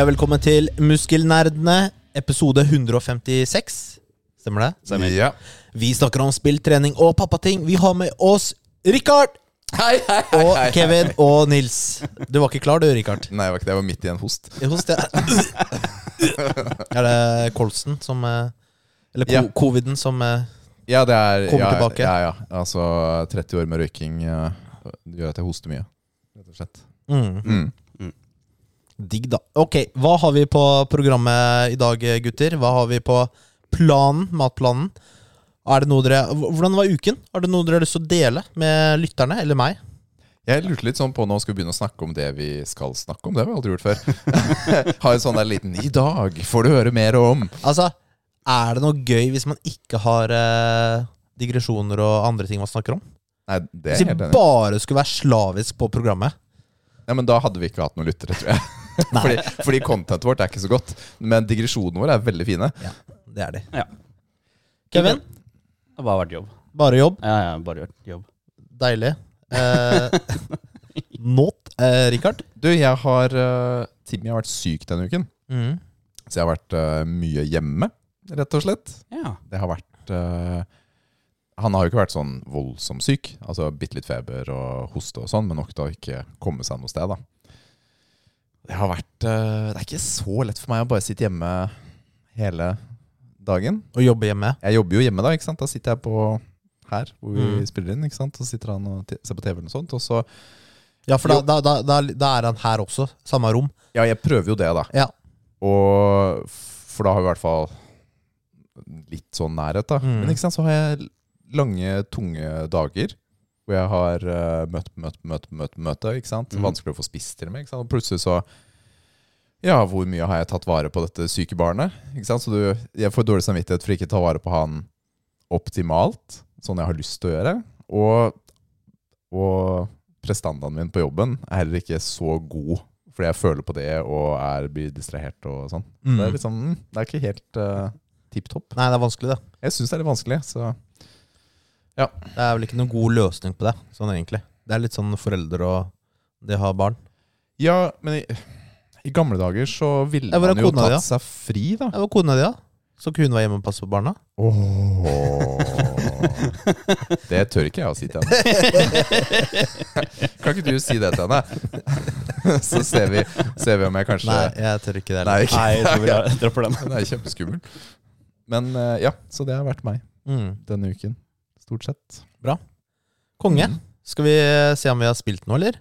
Hei og velkommen til Muskelnerdene, episode 156. Stemmer det? Ja. Vi snakker om spill, trening og pappating. Vi har med oss Rikard Hei, hei, hei, og hei. Kevin og Nils. Du var ikke klar du, Rikard? Nei, jeg var ikke det. Jeg var midt i en host. I host ja. Er det kolsen som eh, Eller Ja. coviden som eh, Ja, det er Kommer ja, tilbake. Ja, ja. Altså, 30 år med røyking eh, gjør at jeg hoster mye. Rett og slett. mm, Mm. Digg, da. Ok, hva har vi på programmet i dag, gutter? Hva har vi på planen? Matplanen? Er det noe dere Hvordan var uken? Har det noe dere har lyst til å dele med lytterne, eller meg? Jeg lurte litt sånn på nå skal vi begynne å snakke om det vi skal snakke om. Det har vi aldri gjort før. ha en sånn der liten 'I dag får du høre mer om'. Altså, er det noe gøy hvis man ikke har eh, digresjoner og andre ting man snakker om? Nei, det er Hvis vi helt enig. i. bare skulle være slavisk på programmet? Ja, men da hadde vi ikke hatt noen lyttere, tror jeg. Nei, Fordi, fordi contentet vårt er ikke så godt. Men digresjonene våre er veldig fine. Ja, det er de. Ja. Kevin, Det har bare vært jobb. bare jobb. Ja, ja, bare gjort jobb. Deilig. Eh, not, eh, Rikard? Du, jeg har uh, Timmy har vært syk denne uken. Mm. Så jeg har vært uh, mye hjemme, rett og slett. Ja. Det har vært uh, Han har jo ikke vært sånn voldsomt syk. Altså bitte litt feber og hoste og sånn, men nok til å ikke komme seg noe sted, da. Det har vært eh, Det er ikke så lett for meg å bare sitte hjemme hele dagen. Og jobbe hjemme. Jeg jobber jo hjemme, da. ikke sant? Da sitter jeg på her hvor vi Mm. spiller inn. ikke sant? Så sitter han og ser på TV eller noe sånt. Og så Ja, for da, da, da, da er han her også. Samme rom. Ja, jeg prøver jo det, da. Ja. Og For da har vi i hvert fall litt sånn nærhet, da. Mm. Men ikke sant, så har jeg lange, tunge dager. Hvor jeg har uh, møte, møte, møte, møte, møte. ikke sant? Mhm. Vanskelig å få spist til og med. ikke sant? Og plutselig så Ja, hvor mye har jeg tatt vare på dette syke barnet? Ikke sant? Så du, jeg får dårlig samvittighet for ikke å ta vare på han optimalt, sånn jeg har lyst til å gjøre. Og, og prestandaen min på jobben er heller ikke så god, fordi jeg føler på det og er, blir distrahert og sånn. Mm. Det er liksom, det er ikke helt uh, tipp topp. Nei, det er vanskelig, det. Jeg syns det er litt vanskelig, så Det er vel ikke noen god løsning på det, sånn egentlig. Det er litt sånn foreldre og det har barn. Ja, men i, i gamle dager så ville Ja, hvor er man jo kona di, tatt da? seg fri, da. Det var kona di, da. Så ikke hun var hjemme og passe på barna? Det tør ikke jeg å si til henne. kan ikke du si det til henne? Så ser vi, ser vi om jeg kanskje Nei, jeg tør ikke det. Nei, ikke. Nei, jeg tror vi dropper den. Den er kjempeskummel. Men eh, ja, så det har vært meg Mm. denne uken. Stort sett. Konge. Mm. Skal vi se om vi har spilt noe, eller?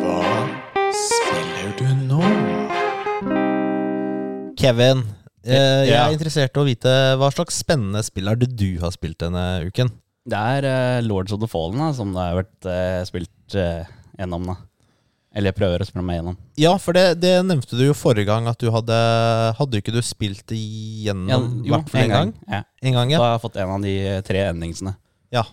Hva spiller du nå? Kevin, eh, jeg Ja. er interessert i å vite hva slags spennende spill er det du har spilt denne uken? Det er eh, Lords of the Fallen da, som det har vært eh, spilt uh, gjennom. da. Eller jeg prøver å spille meg gjennom. Ja, for det, det nevnte du jo forrige gang at du hadde Hadde ikke du spilt det gjennom Ja, jo, hvert fall en gang? Ja. En gang, Da har jeg fått en av de tre endingsene. ja.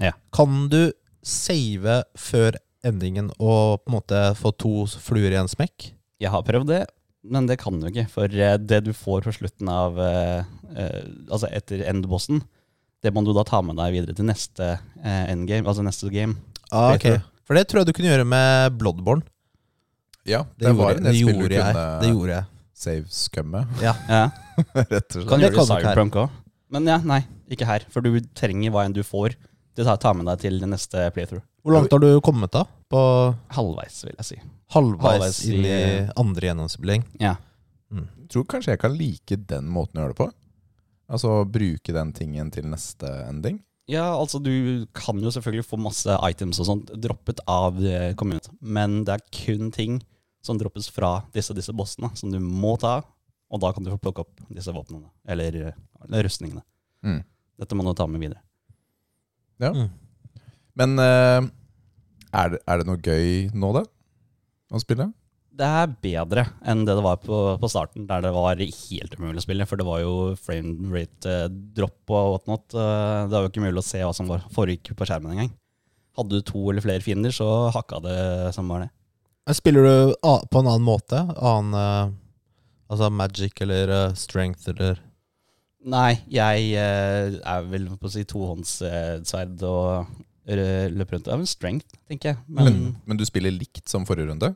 Ja. Kan du save før endingen og på en måte få to fluer i en smekk? Jeg har prøvd det, men det kan du ikke. For eh, det du får på slutten av eh, eh, Altså etter endbossen, det må du da ta med deg videre til neste eh, endgame, altså neste game. Ah, du? For det tror jeg du kunne gjøre med Bloodborne. Ja, Det, det, var en del spill du gjorde jeg. kunne det gjorde jeg. save-skumme, Ja. Ja. rett og slett. Kan gjøre du her. Cyberpunk òg. Men ja, nei, ikke her. For du trenger hva enn du får. Det tar, ta med deg til neste playthrough. Hvor langt har du kommet da? På Halvveis, vil jeg si. halvveis, Halvveis i- inn i andre gjennomspilling? Ja. Jeg tror kanskje jeg kan like den måten å gjøre det på. Altså bruke den tingen til neste ending. Ja, altså du kan jo selvfølgelig få masse items og sånt droppet av kommunen, community, men det er kun ting som droppes fra disse disse bossene, som du må ta, og da kan du få plukke opp disse våpnene, eller, eh, eller rustningene. Mm. Dette må du ta med videre. Ja. Mm. Men uh, er, det, er det noe gøy nå, da? Å spille? Det er bedre enn det det var på, på starten, der det var helt umulig å spille. For det var jo frame rate-dropp og whatnot. Eh, Det var jo ikke mulig å se hva som var foregikk på skjermen engang. Hadde du to eller flere fiender, så hakka det som var det. Spiller du på en annen måte? Annen eh, Altså magic eller eh, strength eller Nei, jeg eh, er vel på å si tohåndssverd og eh, løper rundt. Det er vel strength, tenker jeg. Men, Men, men du spiller likt som forrige runde?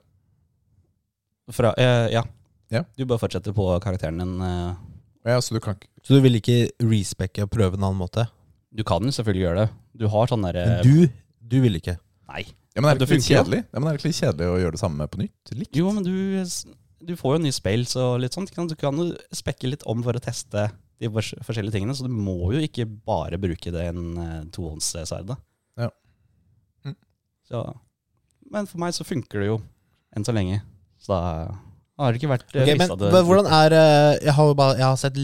Fra, eh, ja. Ja. Du bare fortsetter på karakteren din. eh. Ja, så du kan ikke Så du vil ikke respecke og prøve en annen måte? Du kan jo selvfølgelig gjøre det. Du har sånn derre Men du, du vil ikke. Nei. ja, men er det Det ikke litt funker jo. kjedelig? Ja, men er det ikke litt kjedelig å gjøre det samme på nytt? Litt. Jo, men du, du får jo nye spills og litt sånt. Du kan jo spekke litt om for å teste de fors- forskjellige tingene, så du må jo ikke bare bruke det En tohåndssverdet. Ja. Mm. Så, men for meg så funker det jo enn så lenge. Så da har det ikke vært okay, men det- men, hvordan er eh, Jeg har jo bare Jeg har sett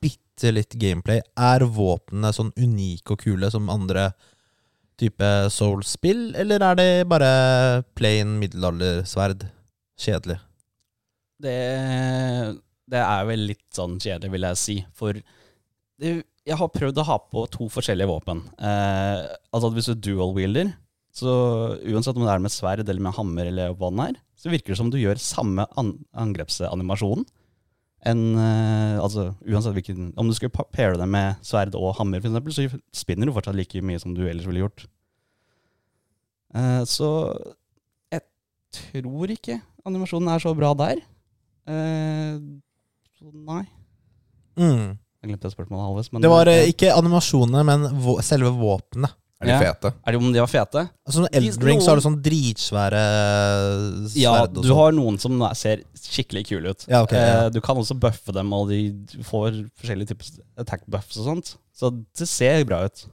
bitte litt gameplay. Er våpnene sånn unike og kule som andre type Soul-spill, eller er det bare plain middelaldersverd? Kjedelig. Det, det er vel litt sånn kjedelig, vil jeg si. For det, jeg har prøvd å ha på to forskjellige våpen. Eh, altså Hvis du dual-wielder, så uansett om det er med sverd eller med hammer, eller hva det er, så virker det som du gjør samme an angrepsanimasjonen. En, eh, altså uansett hvilken, Om du skulle paire det med sverd og hammer, for eksempel, så spinner du fortsatt like mye som du ellers ville gjort. Eh, så jeg tror ikke animasjonen er så bra der. Eh, så nei. Mm. Jeg glemte spørsmålet halvveis. Det var det, eh, ikke animasjonene, men selve våpnene. Er de Ja. fete? Er det om de var fete? Altså De- Eldring så har du sånn dritsvære sverd Ja, og du sånn. har noen som ser skikkelig kule ut. Ja, ok, ja. Eh, du kan også buffe dem, og de får forskjellige typer attack buffs og sånt. Så det ser bra ut,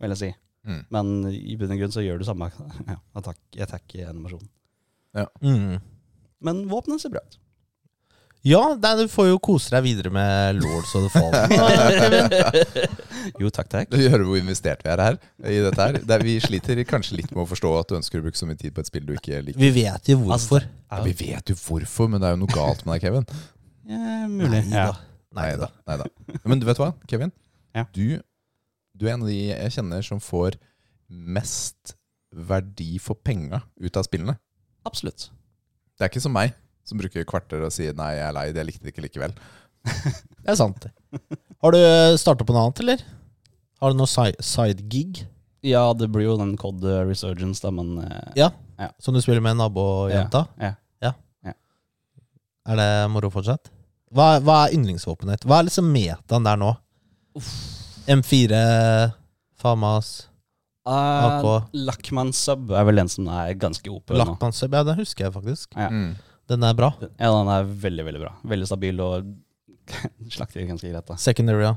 vil jeg si. Mm. Men i bunn og grunn så gjør du samme ja, attack, attack i animasjonen. Mm. Men våpenet ser bra ut. Ja, nei, du får jo kose deg videre med Lords of the Fall. jo, takk, takk. Du hører hvor investert vi er her i dette her. Det er, vi sliter kanskje litt med å forstå at du ønsker å bruke så mye tid på et spill du ikke liker. Vi vet jo hvorfor. Ja, vi vet jo hvorfor, men det er jo noe galt med deg, Kevin. Ja, mulig. Neida. Neida. Neida. Nei da. Nei da. Men du vet hva, Kevin? Ja. Du, du er en av de jeg kjenner som får mest verdi for penga ut av spillene. Absolutt. Det er ikke som meg, som bruker kvarter og sier 'nei, jeg er lei, det likte det ikke likevel'. Det er sant. Har du starta på noe annet, eller? Har du noe sidegig? side-gig Ja, det blir jo den COD Resurgence, da, men eh, Ja. Ja. som du spiller med nabojenta? Ja. Er det moro fortsatt? Hva, hva er yndlingsvåpenet ditt? Hva er liksom metaen der nå? M4, Famas, Uh, AK. Lackman Sub er vel den som er ganske OP nå. Lackmansub? Ja, den husker jeg faktisk. Ja. Mm. Den er bra. Ja, den er veldig, veldig bra. Veldig stabil og slakter ganske greit. da. Secondary, ja.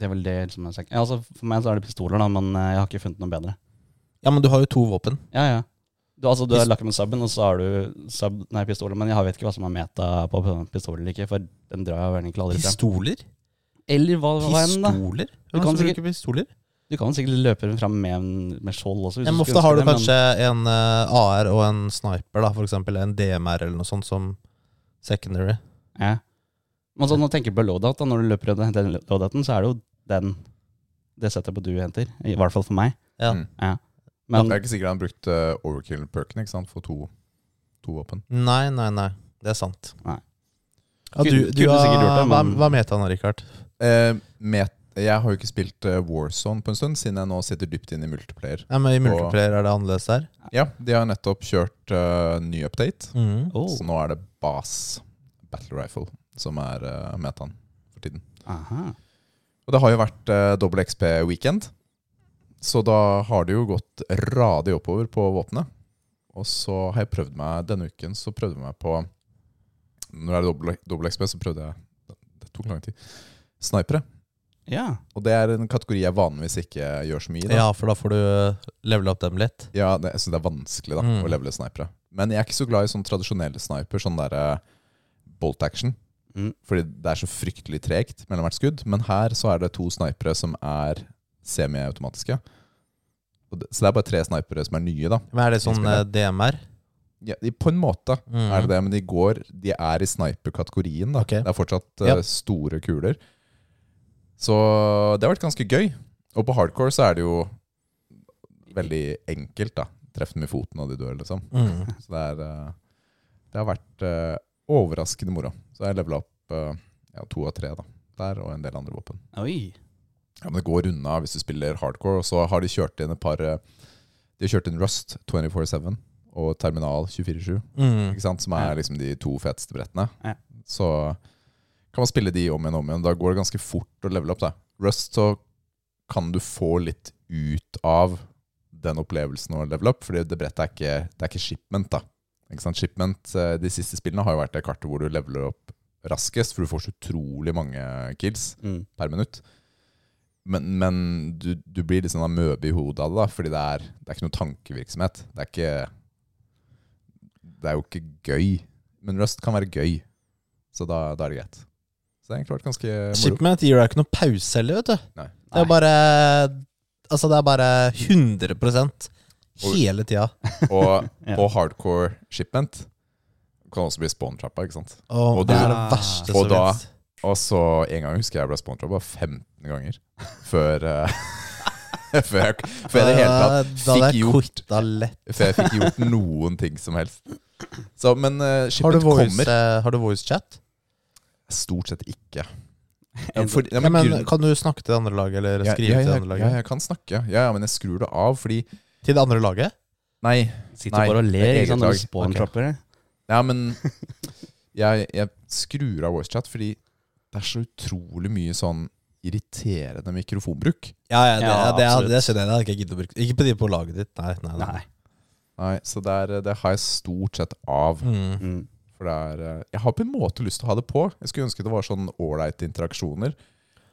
Det er vel det som er sek- ja, altså, For meg så er det pistoler, da, men eh, jeg har ikke funnet noe bedre. Ja, men du har jo to våpen. Ja, ja. Du, altså, du har er med Suben, og så har du sub, nei, pistoler. Men jeg vet ikke hva som er meta på pistoler eller ikke, for den drar jeg egentlig aldri frem. Pistoler? Eller hva, hva enn, da. Pistoler? Du kan sikkert- pistoler? Du kan sikkert løpe fram med, med skjold også. hvis Ja, men ofte har du det, kanskje en uh, AR og en sniper, da, for eksempel en DMR eller noe sånt som secondary. Ja. Men sånn, når du tenker på loadout, da, når du løper rundt den loadouten, så er det jo den det setupet du henter. I hvert fall for meg. Ja. Mm. Ja. Jeg det er ikke sikker han brukte overkill-perken ikke sant, for to, to våpen. Nei, nei, nei. Det er sant. Nei. Ja, du, du, du har, sikkert det, men- hva er metaen, Richard? Eh, met, jeg har jo ikke spilt eh, Warzone på en stund, siden jeg nå sitter dypt inn i multiplayer. Ja, men I multiplayer er det annerledes der. Ja, de har nettopp kjørt uh, ny update, Mm. oh. så nå er det Bas Battle Rifle som er uh, metaen for tiden. Aha. Og det har jo vært uh, dobbel XP-weekend, så da har det jo gått radig oppover på våpenet. Og så har jeg prøvd meg denne uken, så prøvde jeg meg på Når det er dobbel, dobbel XP, så prøvde jeg Det tok lang tid. Snipere. Ja. Og det er en kategori jeg vanligvis ikke gjør så mye i. Ja, for da får du levele opp dem litt. Ja, det, jeg synes det er vanskelig da, Mm. å levele snipere. Men jeg er ikke så glad i sånn tradisjonelle sniper, sånn der eh, bolt action. Mm. Fordi det er så fryktelig tregt mellom hvert skudd. Men her så er det to snipere som er semiautomatiske. Så det er bare tre snipere som er nye, da. Men er det sånn eh, DMR? Ja, de, på en måte Mm. er det det, men de går De er i sniper-kategorien. da okay. Det er fortsatt uh, Ja. store kuler. Så det har vært ganske gøy. Og på hardcore så er det jo veldig enkelt, da. Treff dem i foten og de dør, liksom. Mm. Så det er uh, Det har vært eh, overraskende moro. Så jeg levela opp eh, ja, to av tre da der, og en del andre våpen. Oi. Ja, men det går unna hvis du spiller hardcore. Og så har de kjørt inn et par eh, De har kjørt inn Rust 24-7 og Terminal 24-7. Mm. Som er liksom de to feteste brettene. Ja. Så kan man spille de om igjen og om igjen. Da går det ganske fort å levele opp. Da. Rust så kan du få litt ut av den opplevelsen å levele opp, fordi det brettet er ikke, det er ikke shipment. da. Shipment, eh, De siste spillene har jo vært det kartet hvor du leveler opp raskest, for du får så utrolig mange kills Mm. per minutt. Men, men du, du blir litt sånn amøbe i hodet av det, da, fordi det er, det er ikke noe tankevirksomhet. Det er ikke Det er jo ikke gøy. Men Rust kan være gøy, så da, da er det greit. Så det har egentlig vært ganske moro. Shipment gir deg ikke noe pause heller, vet du. Nei. Det er bare Altså, det er bare 100 hele tida. Og på hardcore shipment kan også bli spawn-trappa, ikke sant. Og, Og det er det verste Og som da-. Og så en gang husker jeg ble spawn-trappa 15 ganger før uh, Før jeg, før jeg det hele tatt hadde fikk jeg gjort. Før jeg fikk gjort noen ting som helst. Så, men uh, Har shipment voice, kommer Uh, har du voice chat? stort sett ikke. Ja, For- ja, Ja, men men kan du snakke til det andre laget, eller skrive til det andre laget? ja, jeg kan snakke. Ja, ja, men jeg skrur det av fordi Til det andre laget? Nei. Sitter Nei, bare og ler er ikke sant, lag. du. Ja, men jeg, jeg skrur av voicechat fordi det er så utrolig mye sånn irriterende mikrofonbruk. Ja, ja, det, Ja, det, det, det skjønner jeg. Det hadde ikke jeg giddet å bruke. Ikke på de på laget ditt. Nei. nei, nei. Nei. Nei, Så det, er, det har jeg stort sett av. Mm. Mm. For det er eh, Jeg har på en måte lyst til å ha det på. Jeg skulle ønske det var sånn ålreite interaksjoner,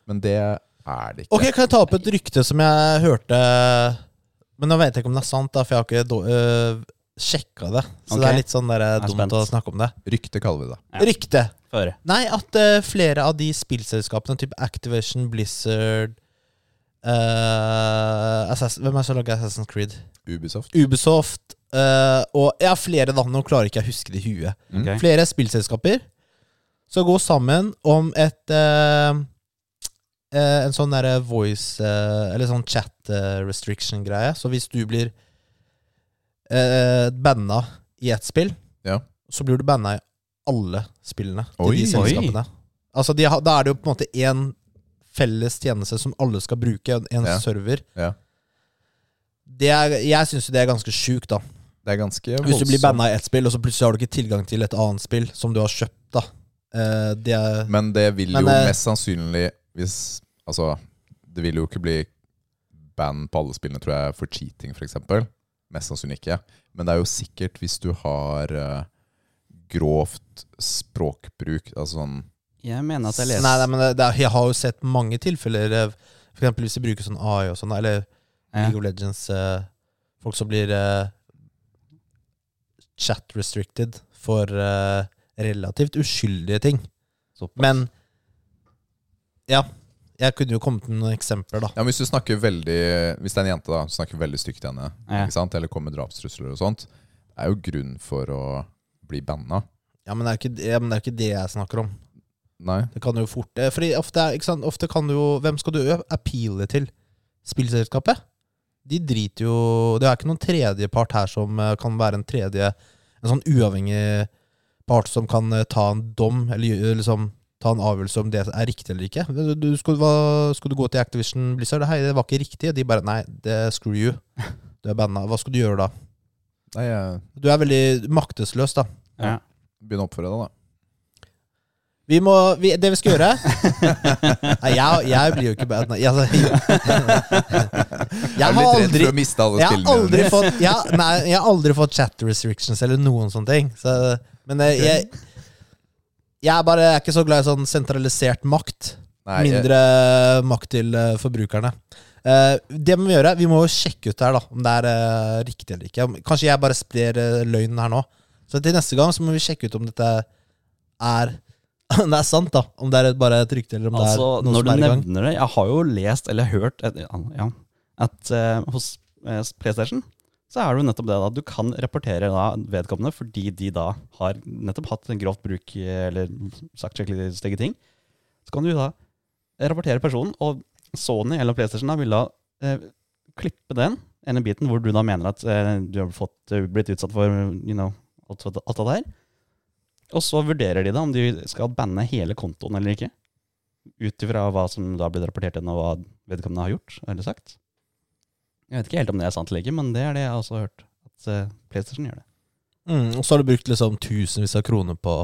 men det er det ikke. Ok, Kan jeg ta opp et rykte som jeg hørte Men nå vet jeg ikke om det er sant, da, for jeg har ikke do, øh, sjekka det. Så Ok. det er litt sånn der, er dumt spent. å snakke om det. Rykte kaller vi det. Ja. Rykte. Før. Nei, at eh, flere av de spillselskapene, type Activation, Blizzard eh, Assassin, Hvem er det som lager Assassin's Creed? Ubisoft. Ubisoft eh, og Ja, flere, da. Nå klarer ikke jeg å huske det i huet. Mm. Ok. Flere spillselskaper skal gå sammen om et eh, eh, En sånn derre voice eh, Eller sånn chat eh, restriction-greie. Så hvis du blir eh, banna i ett spill, Ja. så blir du banna i alle spillene til Oi. de selskapene. Altså de har, Da er det jo på en måte én felles tjeneste som alle skal bruke, en, en Ja. server. Ja. Det er, jeg syns jo det er ganske sjukt, da. Det er ganske Hvis du blir voldsomt. banna i ett spill, og så plutselig har du ikke tilgang til et annet spill som du har kjøpt, da. Eh, det er Men det vil Men, jo eh, mest sannsynlig hvis Altså, det vil jo ikke bli band på alle spillene, tror jeg, for cheating, f.eks. Mest sannsynlig ikke. Men det er jo sikkert hvis du har uh, grovt språkbruk, altså sånn Jeg mener at jeg leser Nei, nei, men det, det, jeg har jo sett mange tilfeller, f.eks. hvis de bruker sånn AI og sånn, eller Ja. League of Legends eh, Folk som blir uh, chat restricted for relativt uskyldige ting. Såpass. Men ja, jeg kunne jo kommet med noen eksempler, da. Ja, men Hvis du snakker veldig Hvis det er en jente da som snakker veldig stygt til henne, Ja. ikke sant? eller kommer med drapstrusler og sånt, det er jo grunn for å bli banna. Ja, men det er ikke, ja, men det, er ikke det jeg snakker om. Nei. Det kan jo fort eh, Fordi ofte, er- ikke sant, ofte kan du jo Hvem skal du appeale til? Spillselskapet? De driter jo Det er ikke noen tredjepart her som eh, kan være en tredje En sånn uavhengig part som kan eh, ta en dom, eller liksom ta en avgjørelse om det er riktig eller ikke. Du, du, skal, hva, skal du gå til Activision Blizzard? Hei, det var ikke riktig. De bare Nei, det screw you. Du er banna. Hva skal du gjøre da? Nei, jeg Du er veldig maktesløs, da. ja. begynner å oppføre deg, da. Vi må, vi, det vi skal gjøre Nei, jeg, jeg blir jo ikke bad. Nei, altså, jeg, er har litt aldri jeg har aldri fått jeg, Nei, jeg har aldri fått chat restrictions eller noen sånne ting. Så, men eh, jeg, jeg er bare jeg er ikke så glad i sånn sentralisert makt. Nei, jeg- Mindre makt til eh, forbrukerne. Eh, det må vi gjøre. Vi må jo sjekke ut her da om det er eh, riktig eller ikke. Kanskje jeg bare sprer uh, løgnen her nå. Så til neste gang så må vi sjekke ut om dette er Om det er sant, da. Om det er et- bare et rykte, eller om Altså, det er noe når som du er i gang. nevner det Jeg har jo lest eller hørt et, ja, at eh, hos eh, PlayStation, så er det jo nettopp det da. Du kan rapportere da vedkommende fordi de da har nettopp hatt en grovt bruk eller sagt skikkelig stygge ting. Så kan du da rapportere personen, og Sony eller PlayStation da vil da eh, klippe den ene biten hvor du da mener at eh, du har fått, eh, blitt utsatt for you know, alt, alt det der. Og så vurderer de da om de skal banne hele kontoen eller ikke. Ut ifra hva som da har blitt rapportert inn, og hva vedkommende har gjort eller sagt. Jeg vet ikke helt om det er sant eller ikke, men det er det jeg også har hørt. At eh, PlayStation gjør det. Mm, og så har du brukt liksom tusenvis av kroner på,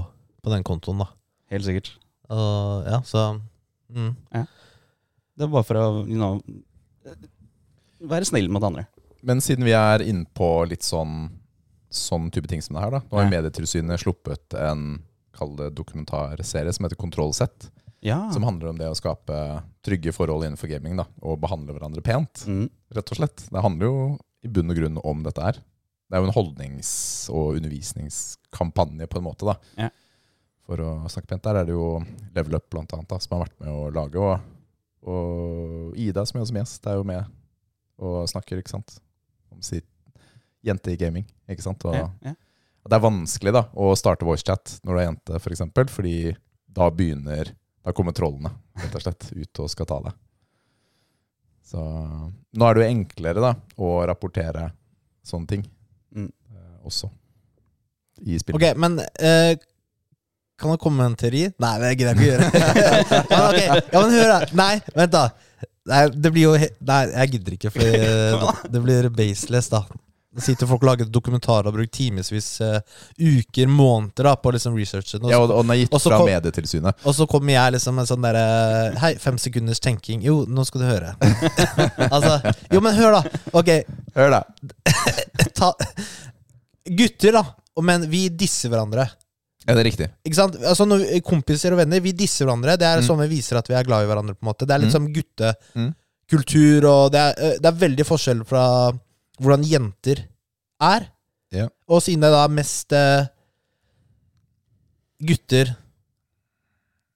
på den kontoen, da. Helt sikkert. Uh, ja, så mm. Det er bare for å you know, være snill mot andre. Men siden vi er inne på litt sånn, sånn type ting som det her, da. Nå har Ja. Medietilsynet sluppet en kall det dokumentarserie som heter Kontroll Z. Ja. Som handler om det å skape trygge forhold innenfor gaming da, og behandle hverandre pent. Mm. rett og slett. Det handler jo i bunn og grunn om dette her. Det er jo en holdnings- og undervisningskampanje på en måte, da. Ja. For å snakke pent. Der er det jo Level Up blant annet, da, som har vært med å lage. Og, og Ida, som er som gjest, er jo med og snakker, ikke sant. Om sitt jente i gaming, ikke sant. Og, Ja, ja. og det er vanskelig da, å starte voicechat når du er jente, for eksempel, fordi da begynner Da kommer trollene rett og slett ut og skal ta deg. Så nå er det jo enklere da å rapportere sånne ting Mm. eh, også i spillet. Ok, men eh, kan det komme en teori? Nei, det gidder jeg ikke å gjøre. men, okay. ja, men hør da. Nei, vent da. Nei, det blir jo he Nei, jeg gidder ikke, for det, det blir baseless, da. Det sitter folk og lager dokumentarer og bruker timevis, uh, uker, måneder da, på liksom researchen. Og Ja, så, og, og den er gitt fra kom- Medietilsynet. og så kommer jeg liksom med sånn derre Hei, fem sekunders tenking. Jo, nå skal du høre. altså, jo, men hør, da. Ok, Hør da. ta Gutter, da. Men vi disser hverandre. Ja, det er riktig. Ikke sant? Altså når vi, Kompiser og venner, vi disser hverandre. Det er Mm. sånn vi viser at vi er glad i hverandre. på en måte Det er litt Mm. sånn Mm. guttekultur, og det er, øh, det er veldig forskjell fra hvordan jenter er. Ja. Og siden det da er mest eh, gutter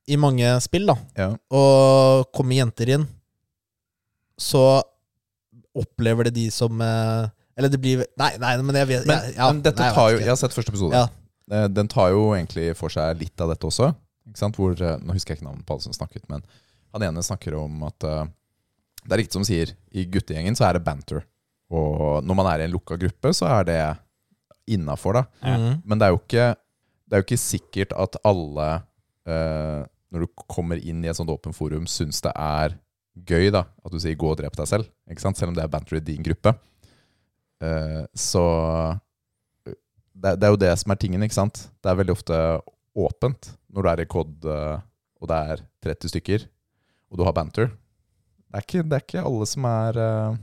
i mange spill, da, Ja. og kommer jenter inn, så opplever det de som eh, Eller det blir Nei, nei, men jeg vet Men, jeg- ja, men dette nei, jeg tar vet jo ikke. Jeg har sett første episode. Ja. Eh, Den tar jo egentlig for seg litt av dette også. Ikke sant? Hvor, eh, nå husker jeg ikke navnet på alle som snakket, men han ene snakker om at eh, det er riktig som sier, i guttegjengen så er det banter. Og når man er i en lukka gruppe, så er det innafor, da. Mm. Men det er jo ikke, det er jo ikke sikkert at alle, eh, når du kommer inn i et sånt åpent forum, syns det er gøy da, at du sier 'gå og drep deg selv', ikke sant? selv om det er banter i din gruppe. Eh, så det, det er jo det som er tingen, ikke sant? Det er veldig ofte åpent når du er i COD eh, og det er 30 stykker, og du har banter. Det er ikke, det er ikke alle som er, eh,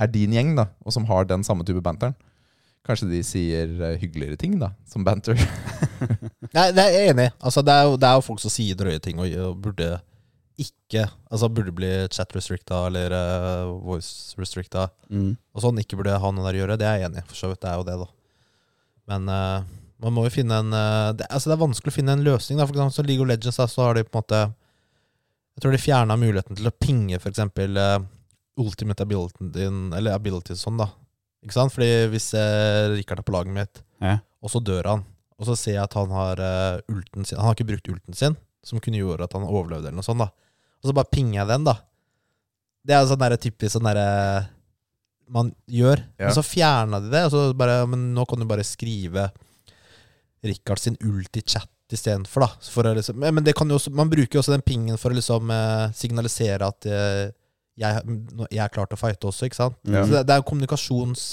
er din gjeng, da, og som har den samme type banteren. Kanskje de sier eh, hyggeligere ting, da, som banter. Nei, det er jeg enig i. Altså, det, er jo, det er jo folk som sier drøye ting og, og burde ikke Altså burde bli chat restricta eller eh, voice restricta. Mm. Og sånn ikke burde ha noe der å gjøre. Det er jeg enig i. For så vidt, det er jo det, da. Men eh, man må jo finne en eh, det, Altså det er vanskelig å finne en løsning. Da. For eksempel så League of Legends da, så har de på en måte Jeg tror de fjerna muligheten til å pinge f.eks. Uh, ultimate abilityen din, eller ability sånn, da. Ikke sant? Fordi hvis Rikard er på laget mitt, Ja. og så dør han, og så ser jeg at han har eh, ulten sin Han har ikke brukt ulten sin, som kunne gjøre at han overlevde, eller noe sånt, da. Og så bare pinger jeg den, da. Det er sånn der typisk sånn derre man gjør. Ja. Men så fjerna de det, og så bare Men nå kan du bare skrive Rikard sin ult i chat istedenfor, da. For å liksom, men det kan jo også, man bruker jo også den pingen for å liksom eh, signalisere at eh, jeg, jeg er klar til å fighte også, ikke sant? Ja. Så det, det er jo kommunikasjons,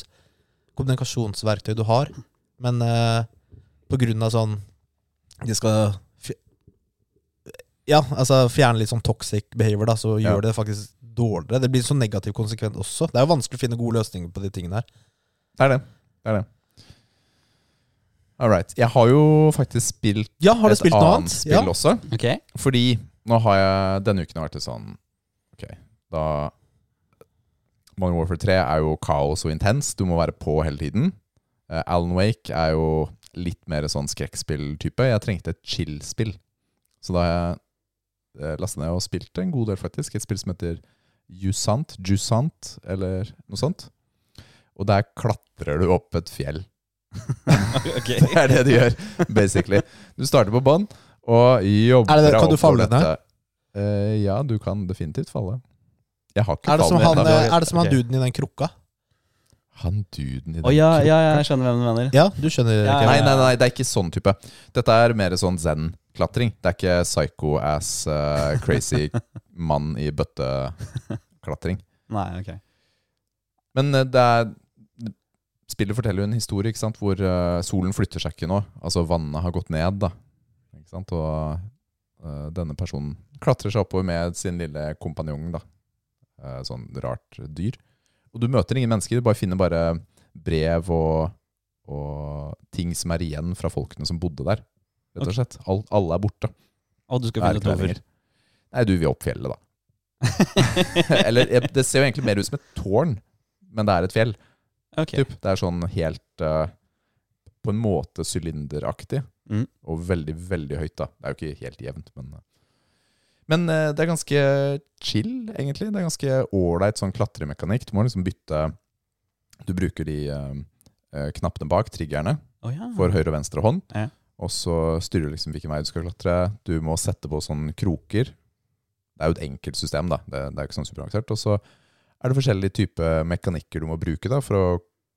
kommunikasjonsverktøy du har, men uh, på grunn av sånn De skal Ja, altså fjerne litt sånn toxic behavior, da, så Ja. gjør det faktisk dårligere. Det blir så negativ konsekvent også. Det er jo vanskelig å finne gode løsninger på de tingene her. Det er det. det, er det. All right. Jeg har jo faktisk spilt Ja, har du et spilt annet annet? spill Ja. også. Okay. Fordi nå har jeg denne uken har vært et sånn da Modern Warfare 3 er jo kaos og intens. Du må være på hele tiden. Uh, Alan Wake er jo litt mer sånn skrekkspill-type. Jeg trengte et chill-spill. Så da har jeg uh, lastet ned og spilte en god del, faktisk. Et spill som heter Jusant, Jusant, eller noe sånt. Og der klatrer du opp et fjell. okay. Det er det du gjør, basically. Du starter på bånn og jobber deg opp. kan du falle ned? Eh, ja, du kan definitivt falle. Jeg har ikke Er det som han, eh, er det som han duden i den krukka? Han duden i den oh, ja, krukka. ja, jeg skjønner hvem du mener. Ja, du skjønner Ja, Nei, nei, nei, det er ikke sånn type. Dette er mer sånn zen-klatring. Det er ikke psycho-ass, uh, crazy mann i bøtte-klatring. Nei, ok. Men uh, det er Spillet forteller jo en historie ikke sant? hvor uh, solen flytter seg ikke nå. Altså vannet har gått ned. da ikke sant? Og eh, denne personen klatrer seg oppover med sin lille kompanjong. da Eh, Sånn rart dyr. Og du møter ingen mennesker, du bare finner bare brev og, og ting som er igjen fra folkene som bodde der. Rett og slett. All, alle er borte. Og du skal finne et Nei, du vil opp fjellet, da. Eller eh, det ser jo egentlig mer ut som et tårn, men det er et fjell. Okay. Typ. Det er sånn helt uh, På en måte sylinderaktig. Mm. Og veldig, veldig høyt, da. Det er jo ikke helt jevnt, men eh. Men eh, det er ganske chill, egentlig. Det er ganske ålreit sånn klatremekanikk. Du må liksom bytte Du bruker de eh, eh, knappene bak, triggerne, oh, ja. for høyre og venstre hånd. Ja. Og så styrer du liksom hvilken vei du skal klatre. Du må sette på sånne kroker. Det er jo et enkelt system, da. Det, det er ikke sånn superavansert. Og så er det forskjellige typer mekanikker du må bruke da, for å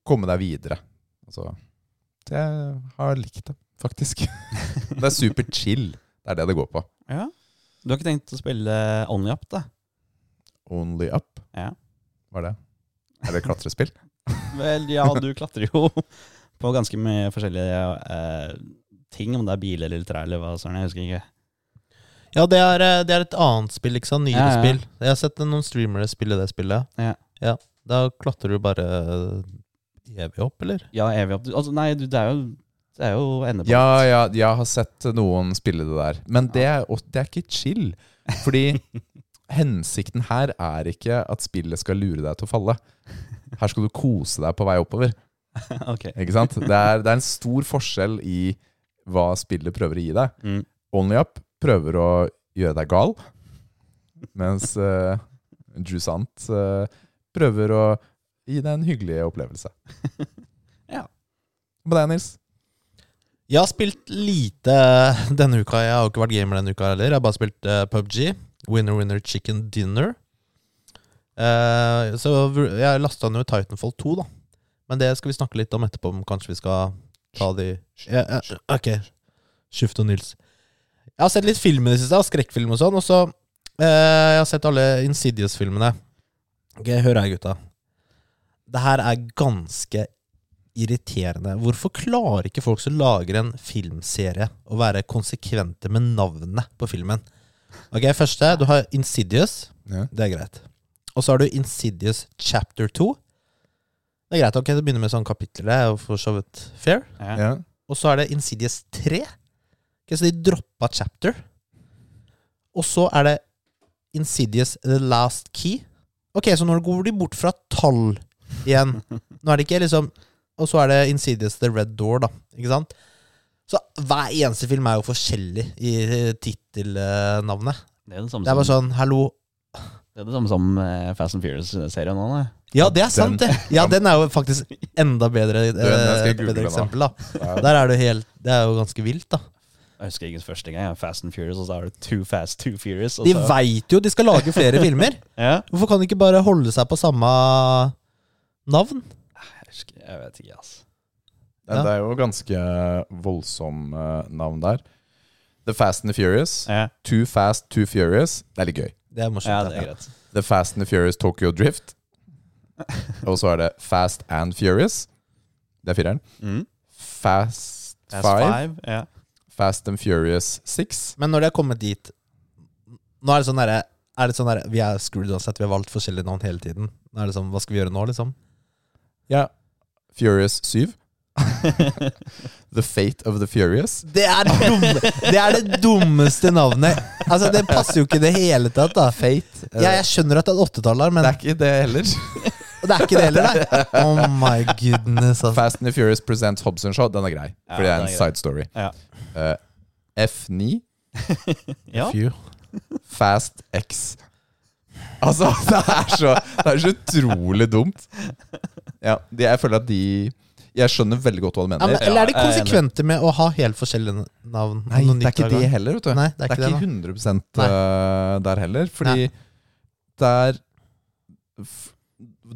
komme deg videre. Altså, det har likt det, faktisk. det er super chill. Det er det det går på. ja. Du har ikke tenkt å spille Only Up, da? Only up. Ja. Hva er det? Er det klatrespill? Vel, ja, du klatrer jo på ganske mye forskjellige eh, ting, om det er bil eller trær eller hva sånn, jeg husker ikke. Ja, det er, eh, det er et annet spill, ikke sant? Nyere Ja, ja. spill. Jeg har sett noen streamere spille det spillet. Ja. Da klatrer du bare evig opp, eller? Ja, evig opp. Altså, nei, du, det er jo, det er jo endepunkt. Ja, ja, jeg har sett noen spille det der. Men det er, det er ikke chill. Fordi hensikten her er ikke at spillet skal lure deg til å falle. Her skal du kose deg på vei oppover. okay. Ikke sant? Det er, det er en stor forskjell i hva spillet prøver å gi deg. Mm. Only Up prøver å gjøre deg gal, mens uh, Jusant uh, prøver å gi deg en hyggelig opplevelse. Ja. Hva med deg, Nils? Jeg har spilt lite denne uka. Jeg har jo ikke vært gamer denne uka heller. Jeg har bare spilt uh, PubG. Winner Winner Chicken Dinner. Uh, så jeg lasta ned Titanfall 2, da. Men det skal vi snakke litt om etterpå, om kanskje vi skal ta de ja, ja, Ok. Skift og Nils. Jeg har sett litt film i det siste, skrekkfilm og sånn. Og så uh, Jeg har sett alle Insidious-filmene. Ok, Hør her, gutta. Det her er ganske irriterende. Hvorfor klarer ikke folk som lager en filmserie, å være konsekvente med navnet på filmen? Ok, Første, du har Insidious. Ja. Det er greit. Og så har du Insidious Chapter 2. Det er greit. ok, Det begynner med sånn kapitler. Det er for så vidt fair. Ja. Ja. Og så er det Insidious 3. Ok, så de droppa chapter. Og så er det Insidious The Last Key. Ok, så nå går de bort fra tall igjen. Nå er det ikke liksom Og så er det Insidious The Red Door, da. Ikke sant? Så hver eneste film er jo forskjellig i tittelnavnet. Det er det samme Det er bare sånn Hallo. det er det samme som eh, Fast and Furious-serien nå, nei. Ja, det er sant, det. Ja, den er jo faktisk enda bedre, eh, Den- google bedre eksempel, da. Der er det helt Det er jo ganske vilt, da. Jeg husker ikke første gang. Fast and Furious, og så er det Too Fast, Too Furious. Og De veit jo de skal lage flere filmer. ja. Hvorfor kan de ikke bare holde seg på samme navn? Jeg, vet ikke, altså. Ja, Det er jo ganske voldsom eh, navn der. The Fast and the Furious. Ja, Too Fast, Too Furious. Det er litt gøy. Det er morsomt. ja ja. det er greit. The Fast and the Furious Tokyo Drift. Og så er det Fast and Furious. Det er fireren. Mm. Fast, Fast Five. Five. Ja. Fast and Furious Six. Men når de har kommet dit Nå er det sånn derre er det sånn der, Vi er screwed uansett. Vi har valgt forskjellige navn hele tiden. Nå er det sånn, Hva skal vi gjøre nå, liksom? Ja. Furious 7. The Fate of the Furious. Det er det, dumme, det er det dummeste navnet. Altså, Det passer jo ikke i det hele tatt. da Fate. eh, Ja, Jeg skjønner at det er åttetall men det er ikke det heller. det er ikke det heller, nei. Oh my goodness. Altså. Fast and the Furious presents Hobson Show. Den er grei, Ja, fordi det er en er side story. Ja. Uh, F9. ja. Fast X. Altså, det er så, det er så utrolig dumt. Ja, de, jeg føler at de Jeg skjønner veldig godt hva du Ja, mener. men, eller er de er konsekvente med å ha helt forskjellige navn? Nei, det er ikke det heller, vet du. Nei, det er ikke det, 100 Nei. eh, der heller. Fordi der f-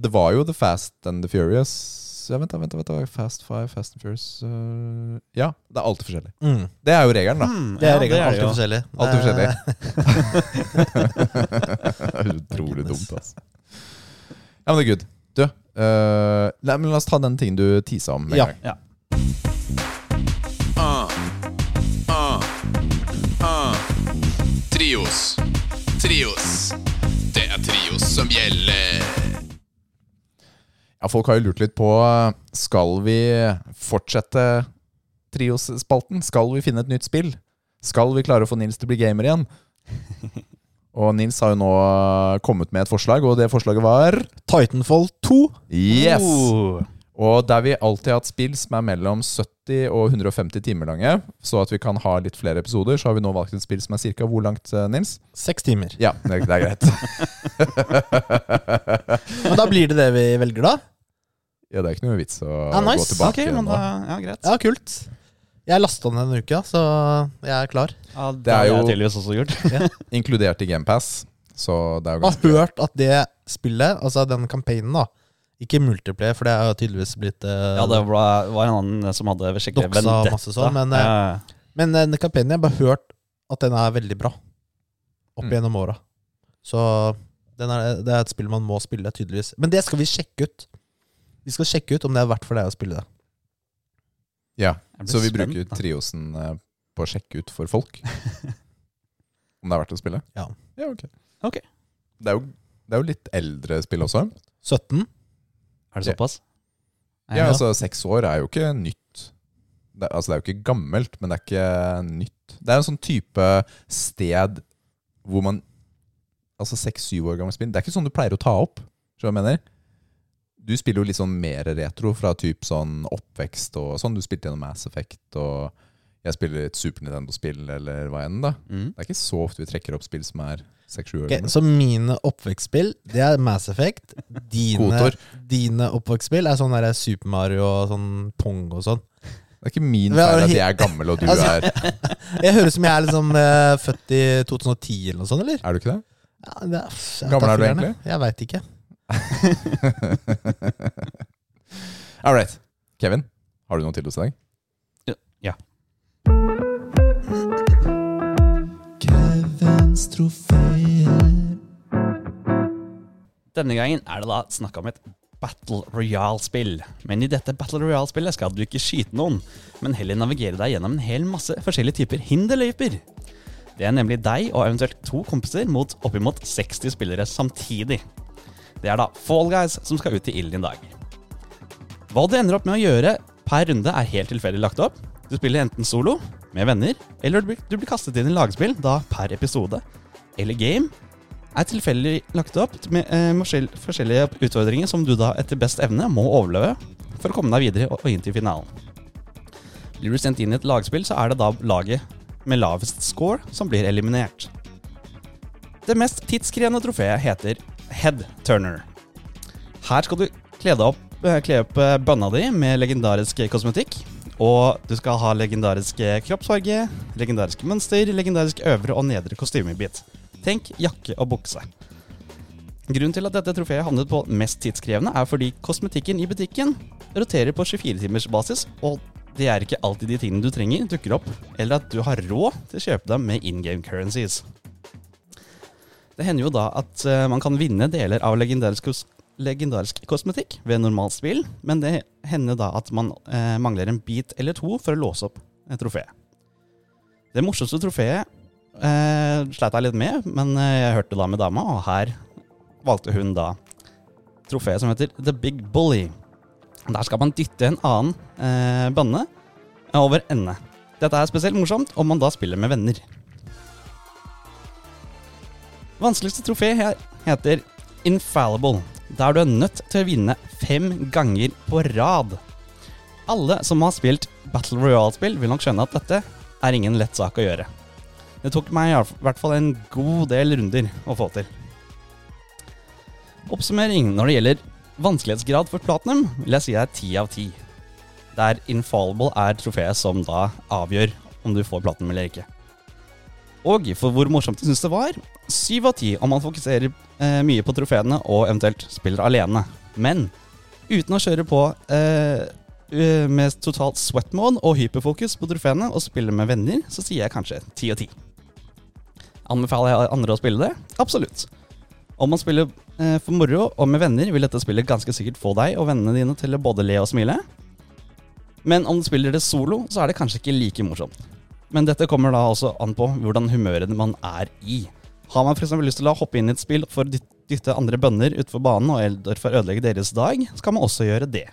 Det var jo The Fast and the Furious ja, Vent, da, vent, da, vent da. Fast Five, Fast and Furious uh, Ja, det er alltid forskjellig. Mm. Det er jo regelen, da. Mm, Det er ja, regelen. det Alltid jo. forskjellig. Alltid er utrolig dumt, altså. Ja, men det er good. Du, uh, nei, men la oss ta den tingen du tisa om. Ja. Ja. Ah, ah, ah. Trios. Trios. Det er trios som gjelder. Ja, folk har jo lurt litt på Skal vi fortsette Trios-spalten? Skal vi finne et nytt spill? Skal vi klare å få Nils til å bli gamer igjen? Og Nils har jo nå kommet med et forslag, og det forslaget var Titanfall 2. Yes! Oh. Og der vi alltid har hatt spill som er mellom 70 og 150 timer lange, så at vi kan ha litt flere episoder, så har vi nå valgt et spill som er cirka hvor langt, eh, Nils? Seks timer. Ja, det er greit. Men da blir det det vi velger, da? Ja, det er ikke noe vits å Ja, nice. gå tilbake okay, men nå. da, ja, greit. Ja, kult. Jeg lasta den denne uka, så jeg er klar. Ja, det, Det er jo- tydeligvis også gjort. Inkludert i GamePass, så det er jo Jeg har hørt at det spillet, altså den campaignen, da Ikke multiplayer, for det er jo tydeligvis blitt uh, Ja, det var, var en annen som hadde skikkelig vendetta. masse sånn, men, eh, ja, Men den campaignen, jeg har bare hørt at den er veldig bra. Opp Mm. gjennom åra. Så den er, det er et spill man må spille, tydeligvis. Men det skal vi sjekke ut. Vi skal sjekke ut om det er verdt for deg å spille det. Ja, så vi spent, bruker da. triosen eh, på å sjekke ut for folk. Om det er verdt å spille? Ja. ja ok. Ok. Det er, jo, det er jo litt eldre spill også. 17? Er det såpass? Ja, altså Seks år er jo ikke nytt. Det, altså, det er jo ikke gammelt, men det er ikke nytt. Det er en sånn type sted hvor man Altså seks-syv år gammelt spill. Det er ikke sånn du pleier å ta opp. Skjønner du hva jeg mener? Du spiller jo litt sånn mer retro fra typ sånn oppvekst og sånn. Du spilte gjennom Mass Effect, og jeg spiller et Super Nintendo-spill eller hva enn. da Mm. Det er ikke så ofte vi trekker opp spill som er seks-sju år okay, gamle. så mine oppvekstspill, det er Mass Effect. Dine, dine oppvekstspill er sånn der Super Mario og sånn Pong og sånn. Det er ikke min feil at jeg er gammel og du Altså- er Jeg høres ut som jeg er liksom uh, født i 2010 eller noe sånt, eller? Er du ikke det? Ja, det er, Gammel er du egentlig? jeg. Veit ikke. All right. Kevin, har du noe til oss i dag? Ja. Kevins trofeer. Denne gangen er det da snakk om et Battle Royale-spill. Men i dette Battle Royale-spillet skal du ikke skyte noen, men heller navigere deg gjennom en hel masse forskjellige typer hinderløyper. Det er nemlig deg og eventuelt to kompiser mot oppimot 60 spillere samtidig. Det er da Fall Guys som skal ut i ilden i dag. Hva du ender opp med å gjøre per runde er helt tilfeldig lagt opp. Du spiller enten solo, med venner, eller du blir, kastet inn i lagspill, da per episode, eller game, er tilfeldig lagt opp med, eh, forskjellige utfordringer som du da etter best evne må overleve for å komme deg videre og, og inn til finalen. Blir du sendt inn i et lagspill, så er det da laget med lavest score som blir eliminert. Det mest tidskrevende trofeet heter Head Turner. Her skal du kle deg opp, eh, kle opp eh, bønna di med legendarisk kosmetikk. Og du skal ha legendarisk kroppsfarge, legendarisk mønster, legendarisk øvre og nedre kostymebit. Tenk jakke og bukse. Grunnen til at dette trofeet havnet på mest tidskrevende, er fordi kosmetikken i butikken roterer på 24 timers basis, og det er ikke alltid de tingene du trenger, dukker opp, eller at du har råd til å kjøpe dem med in game currencies. Det hender jo da at uh, man kan vinne deler av legendarisk, kos legendarisk kosmetikk ved normalt spill, men det hender da at man uh, mangler en bit eller to for å låse opp et trofé. Det morsomste trofeet uh, sleit jeg litt med, men eh, jeg hørte da med dama, og her valgte hun da trofeet som heter The Big Bully. Der skal man dytte en annen eh, bønne over ende. Dette er spesielt morsomt om man da spiller med venner. Vanskeligste trofé heter Infallible, der du er nødt til å vinne fem ganger på rad. Alle som har spilt Battle Royale-spill, vil nok skjønne at dette er ingen lett sak å gjøre. Det tok meg i hvert fall en god del runder å få til. Oppsummering når det gjelder vanskelighetsgrad for platinum, vil jeg si er ti av ti. Der Infallible er trofeet som da avgjør om du får platinum eller ikke. Og for hvor morsomt de syns det var, syv av ti om man fokuserer eh, mye på trofeene og eventuelt spiller alene. Men uten å kjøre på eh, med totalt sweat mode og hyperfokus på trofeene og spille med venner, så sier jeg kanskje ti av ti. Anbefaler jeg andre å spille det? Absolutt. Om man spiller eh, for moro og med venner, vil dette spillet ganske sikkert få deg og vennene dine til å både le og smile. Men om du spiller det solo, så er det kanskje ikke like morsomt. Men dette kommer da også an på hvordan humøret man er i. Har man f.eks. lyst til å hoppe inn i et spill for å dytte andre bønder utfor banen og el- derfor ødelegge deres dag, så kan man også gjøre det.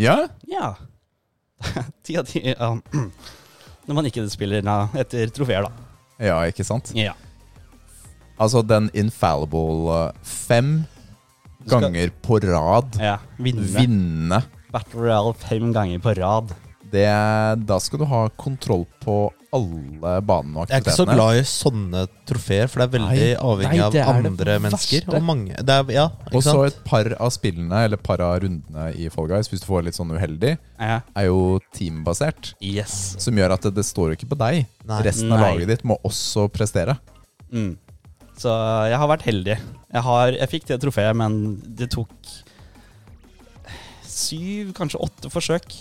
Ja? Ja. Ti av ti ja. Når man ikke spiller na, etter trofeer, da. Ja, ikke sant? Ja. Altså, den infallible uh, fem skal- ganger på rad ja. Vinne. vinne Battle Royale fem ganger på rad. Det, Da skal du ha kontroll på alle banene og Jeg er ikke så glad i sånne trofeer, for det er veldig Nei, avhengig nei, av andre mennesker. Og mange det er, Ja, ikke Og så sant? et par av spillene, eller par av rundene i Fall Guys, hvis du får litt sånn uheldig, Ja. er jo teambasert. Yes. Som gjør at det, det står jo ikke på deg. Nei. Resten av laget ditt må også prestere. Mm. Så jeg har vært heldig. Jeg, har, jeg fikk det trofeet, men det tok syv, kanskje åtte forsøk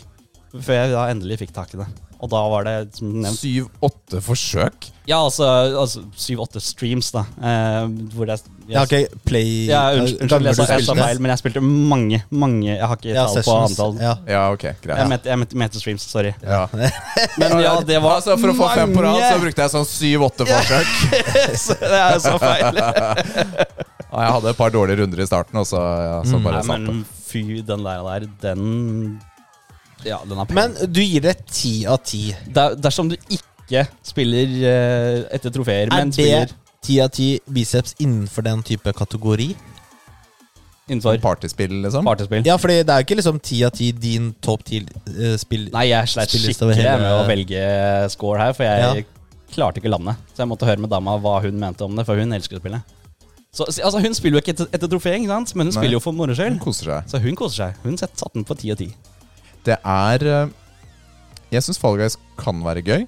før jeg da endelig fikk tak i det. Og da var det som nevnt Syv-åtte forsøk. Ja, altså, altså syv-åtte streams, da. Eh, hvor det Jeg ja, ok, play ja, unnskyld, jeg sa, feil, men jeg spilte mange, mange Jeg har ikke Ja, tall på antall. Ja. Ja, ok, greit. Jeg mente, jeg mente, mente streams, sorry. Ja. Men ja, det var altså, for å få fem på rad, så brukte jeg sånn syv-åtte forsøk. Så det er så feil. Jeg hadde et par dårlige runder i starten, og så, ja, så Mm. bare Nei, satt det. men fy, den der, der den Ja, den er pen. Men du gir det ti av ti. Der, dersom du ikke spiller eh, etter trofeer, Er men det spiller ti av ti biceps innenfor den type kategori? innenfor Partyspill, liksom. partyspill. Ja, fordi det er jo ikke liksom ti av ti din topp ti-spill. Nei, jeg sleit over skikkelig hele- med å velge score her, for jeg Ja. klarte ikke landet. Så jeg måtte høre med dama hva hun mente om det, for hun elsker å spille. Så, altså, hun spiller jo ikke etter, etter trofé, ikke sant? men hun Nei. spiller jo for moro Hun skyld. koser seg. Så hun koser seg. Hun sett- satte den på ti av ti. Det er eh, Jeg syns Fall Guys kan være gøy,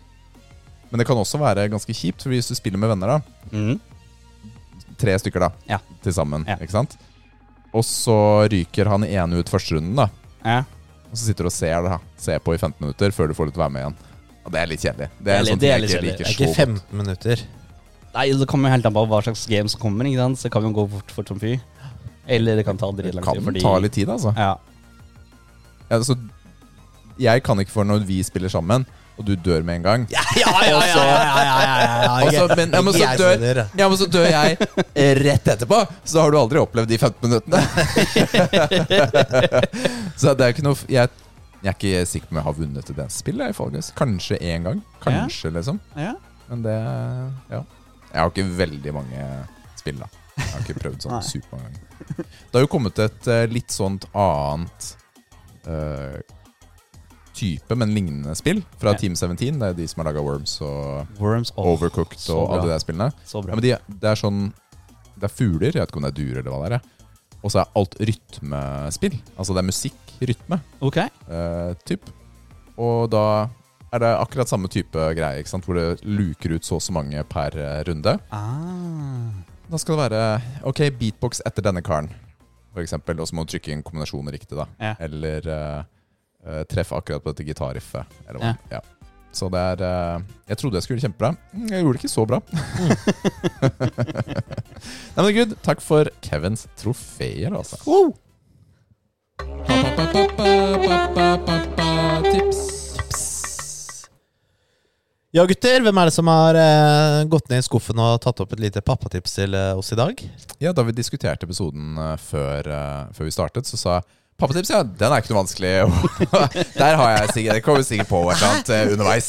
men det kan også være ganske kjipt. For hvis du spiller med venner, da mm. tre stykker da Ja. til sammen, Ja. ikke sant? Og så ryker han ene ut første runden, da. Ja. Og så sitter du og ser, da, ser på i 15 minutter før du får litt være med igjen. Og det er litt kjedelig. Det Det er er, litt- sånn det er litt ikke kjedelig. Det er ikke 15 minutter. Nei, Det kommer jo helt an på hva slags game som kommer. ikke sant? Så det kan jo gå fort, fort som fy. Eller det kan ta Det kan. Fordi, ta litt tid, altså. Ja. Ja, altså. Jeg kan ikke for når vi spiller sammen, og du dør med en gang. Ja, ja, ja! ja, men, så dør, jeg rett etterpå, så har du aldri opplevd de 15 minuttene. så det er ikke noe jeg, jeg er ikke sikker på om jeg har vunnet i det spillet. Guys. Kanskje én gang. Kanskje, liksom. ja. Men det Ja. Jeg har ikke veldig mange spill, da. Jeg har ikke prøvd sånn supermange ganger. Det har jo kommet et eh, litt sånt annet eh, type, men lignende spill fra. Team 17. Det er de som har laga Worms og Worms oh, Overcooked og alle de der spillene. Ja, de, det er sånn Det er fugler, jeg vet ikke om det er duer eller hva det er. Og så er alt rytmespill. Altså det er musikk, rytme, Ok. eh, typ. Og da er det akkurat samme type greie, ikke sant? hvor det luker ut så og så mange per eh, runde. Ah. Da skal det være OK, beatbox etter denne karen, for eksempel. Og så må du trykke inn kombinasjonen riktig, da. Ja. Eller eh, eh, treffe akkurat på dette gitarriffet. Ja. Ja. Så det er uh, Jeg trodde jeg skulle gjøre det kjempebra. Mm, Jeg gjorde det ikke så bra. Nei, men gud, takk for Kevins trofeer, altså. Tips. Ja, gutter. Hvem er det som har eh, gått ned i skuffen og tatt opp et lite pappatips til eh, oss i dag? Ja, Da vi diskuterte episoden eh, før, eh, før vi startet, så sa jeg Pappatips, ja, den er ikke noe vanskelig. Der har jeg sikkert Det kommer sikkert på et eller annet eh, underveis.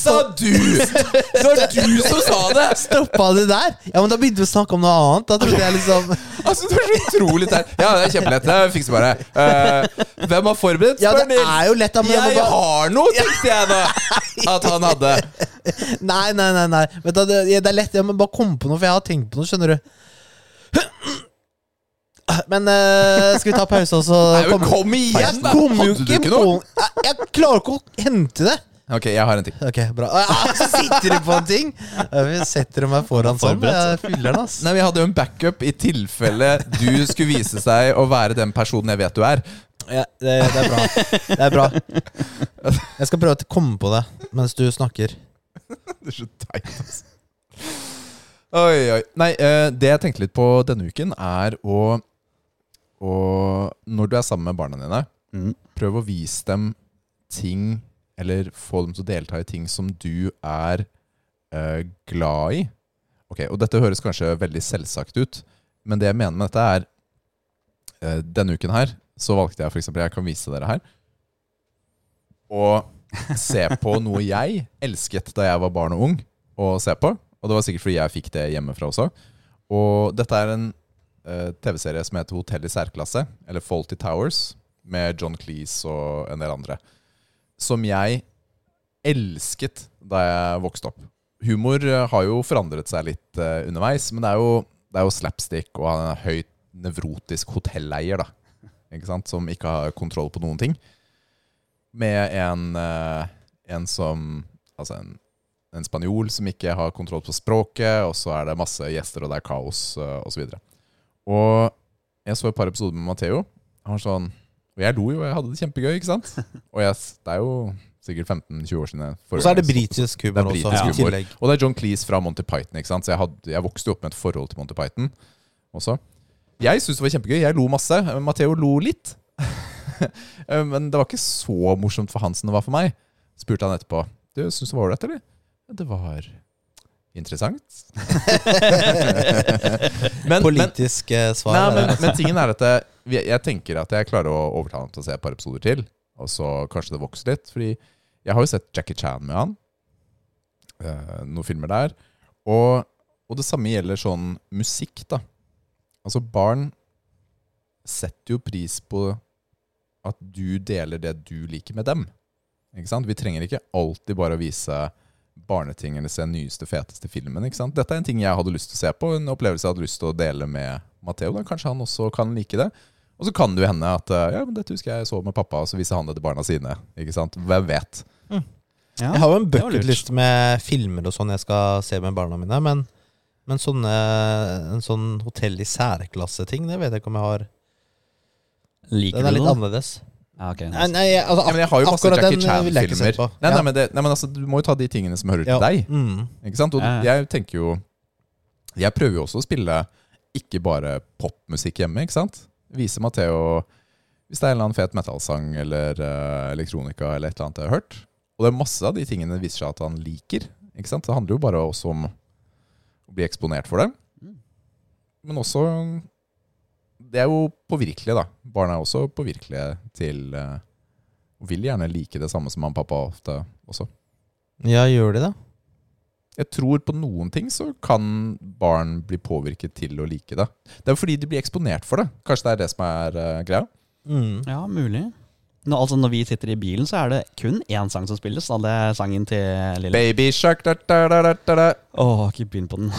Sa du! Det var du som sa det! Stoppa det der? Ja, men Da begynte vi å snakke om noe annet. Da trodde jeg liksom Altså, det var så utrolig teit. Ja, det er kjempelett. Det fikser bare. Uh, hvem har forberedt? Ja, det er jo lett. Men jeg Jeg bare har noe, tenkte jeg da at han hadde. Nei, nei, nei. nei. Men da, det, det er lett. Jeg må bare komme på noe, for jeg har tenkt på noe, skjønner du. Men uh, skal vi ta pause, og så kom, kom igjen, da! Kommer jo Hadde du ikke på noe? jeg, jeg klarer ikke å hente det. Ok, jeg har en ting. Ok, bra. Ah, Så sitter du på en ting! Vi setter meg foran sånn. Jeg fyller den, ass. Nei, Vi hadde jo en backup i tilfelle du skulle vise seg å være den personen jeg vet du er. Ja, det, det er bra. Det er bra. Jeg skal prøve å komme på det mens du snakker. Det er så teit, altså. Oi, oi. Nei, eh, det jeg tenkte litt på denne uken, er å, å Når du er sammen med barna dine, Mm. prøv å vise dem ting, eller få dem til å delta i ting som du er eh, glad i. Ok, Og dette høres kanskje veldig selvsagt ut, men det jeg mener med dette, er eh, Denne uken her så valgte jeg for eksempel, Jeg kan vise dere her. Å se på noe jeg elsket da jeg var barn og ung å se på. Og det var sikkert fordi jeg fikk det hjemmefra også. Og dette er en TV-serie som heter Hotell i særklasse, eller Faulty Towers, med John Cleese og en del andre. Som jeg elsket da jeg vokste opp. Humor eh, har jo forandret seg litt eh, underveis, men det er, jo, det er jo slapstick, og en høyt nevrotisk hotelleier, da. Ikke sant? Som ikke har kontroll på noen ting. Med en, eh, en som Altså en, en spanjol som ikke har kontroll på språket, og så er det masse gjester, og det er kaos, osv. Og, jeg så et par episoder med Matheo. Han var sånn Og jeg lo jo, jeg hadde det kjempegøy, ikke sant? Og yes, det er jo sikkert 15-20 år siden. Og så er det britisk Det humor også. britisk humor. Og det er John Cleese fra Monty Python. ikke sant? Så jeg, hadde, jeg vokste jo opp med et forhold til Monty Python også. Jeg syntes det var kjempegøy. Jeg lo masse. Matheo lo litt. Men det var ikke så morsomt for Hansen som det var for meg. Spurte han etterpå. Du syns det var ålreit, eller? Det var interessant. men, Politisk men, svar. Nei, men, men tingen er at jeg, jeg tenker at jeg klarer å overtale ham til å se et par episoder til. Og så kanskje det vokser litt. Fordi jeg har jo sett Jackie Chan med han. eh, noen filmer der. Og, og det samme gjelder sånn musikk, da. Altså, barn setter jo pris på at du deler det du liker med dem. Ikke sant? Vi trenger ikke alltid bare å vise barneting eller se nyeste, feteste filmen. Ikke sant? Dette er en ting jeg hadde lyst til å se på, en opplevelse jeg hadde lyst til å dele med Matteo. Kanskje han også kan like det. Og så kan det jo hende at eh, ja, men dette husker jeg så med pappa, og så viser han det til barna sine. Ikke sant? Hvem vet? Ja. Jeg har jo en bucketlist med filmer og sånn jeg skal se med barna mine, men, men sånne, en sånn hotell i særklasse-ting, det vet jeg ikke om jeg har. Liker Den er litt det? annerledes. Ja, ok. Nei, altså, men jeg har jo masse akkurat Jackie den, eh, vil jeg ikke se Chan-filmer. på. Nei, nei, Ja. men, det, nei, men altså, du må jo ta de tingene som hører Ja. til deg. Mm. Ikke sant? Og Ja, jeg tenker jo Jeg prøver jo også å spille ikke bare popmusikk hjemme, ikke sant? Vise Matheo hvis det er en eller annen fet metallsang eller uh, elektronika eller et eller annet jeg har hørt. Og det er masse av de tingene det viser seg at han liker. Ikke sant? Det handler jo bare også om å bli eksponert for det. Mm. Men også Det er jo påvirkelige, da. Barn er også påvirkelige til uh, vil gjerne like det samme som mamma og pappa ofte også. Ja, gjør de det? Jeg tror på noen ting så kan barn bli påvirket til å like det. Det er jo fordi de blir eksponert for det. Kanskje det er det som er uh, greia? Mm. Ja, mulig. Nå, altså Når vi sitter i bilen, så er det kun én sang som spilles. Da. Det er sangen til Lille. Baby shark da, da, da, da, da. Åh, ikke begynn på den.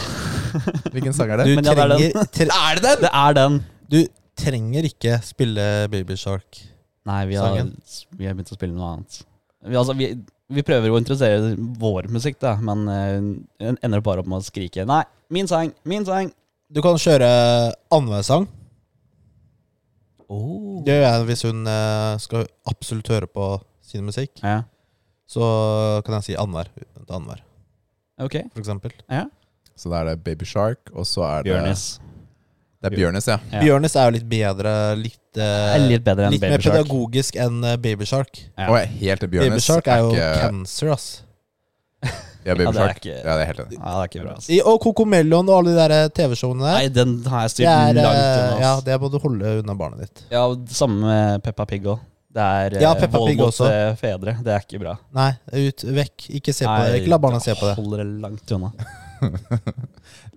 Hvilken sang er Du det? Men ja, det er den. Er det den?! Det er den! Du trenger ikke spille Baby Shark. Nei, vi har, vi har begynt å spille noe annet. Vi, altså, vi, vi prøver å interessere vår musikk, da, men uh, ender bare opp med å skrike 'nei, min sang, min sang'. Du kan kjøre annenhver sang. Oh. Det gjør jeg hvis hun uh, skal absolutt høre på sin musikk. Ja, Så kan jeg si annenhver. Annenhver, ok. for eksempel. Ja. Så da er det Baby Shark, og så er det Bjørnis. Det er Bjørnes, ja. Ja. Bjørnes er jo litt bedre, litt, eh, Er litt bedre enn litt mer Shark. pedagogisk enn Babyshark. Baby Ja. Og er helt til er jo ikke- cancer, ass. Ja, Baby Ja, det er Shark. ikke- Ja, det er helt enig. Ja, det er ikke bra. ass. I, og Cocomelon og alle de der eh, TV-showene der. Nei, den har jeg styrt er, langt unna. unna. ja, det må du holde unna barnet ditt. Ja, og samme med Peppa Pig òg. Det er Ja, eh, Peppa vold Pig mot også. eh, fedre. Det er ikke bra. Nei, ut, vekk. Ikke se på det. Ikke la barna se på det. Holder det langt unna.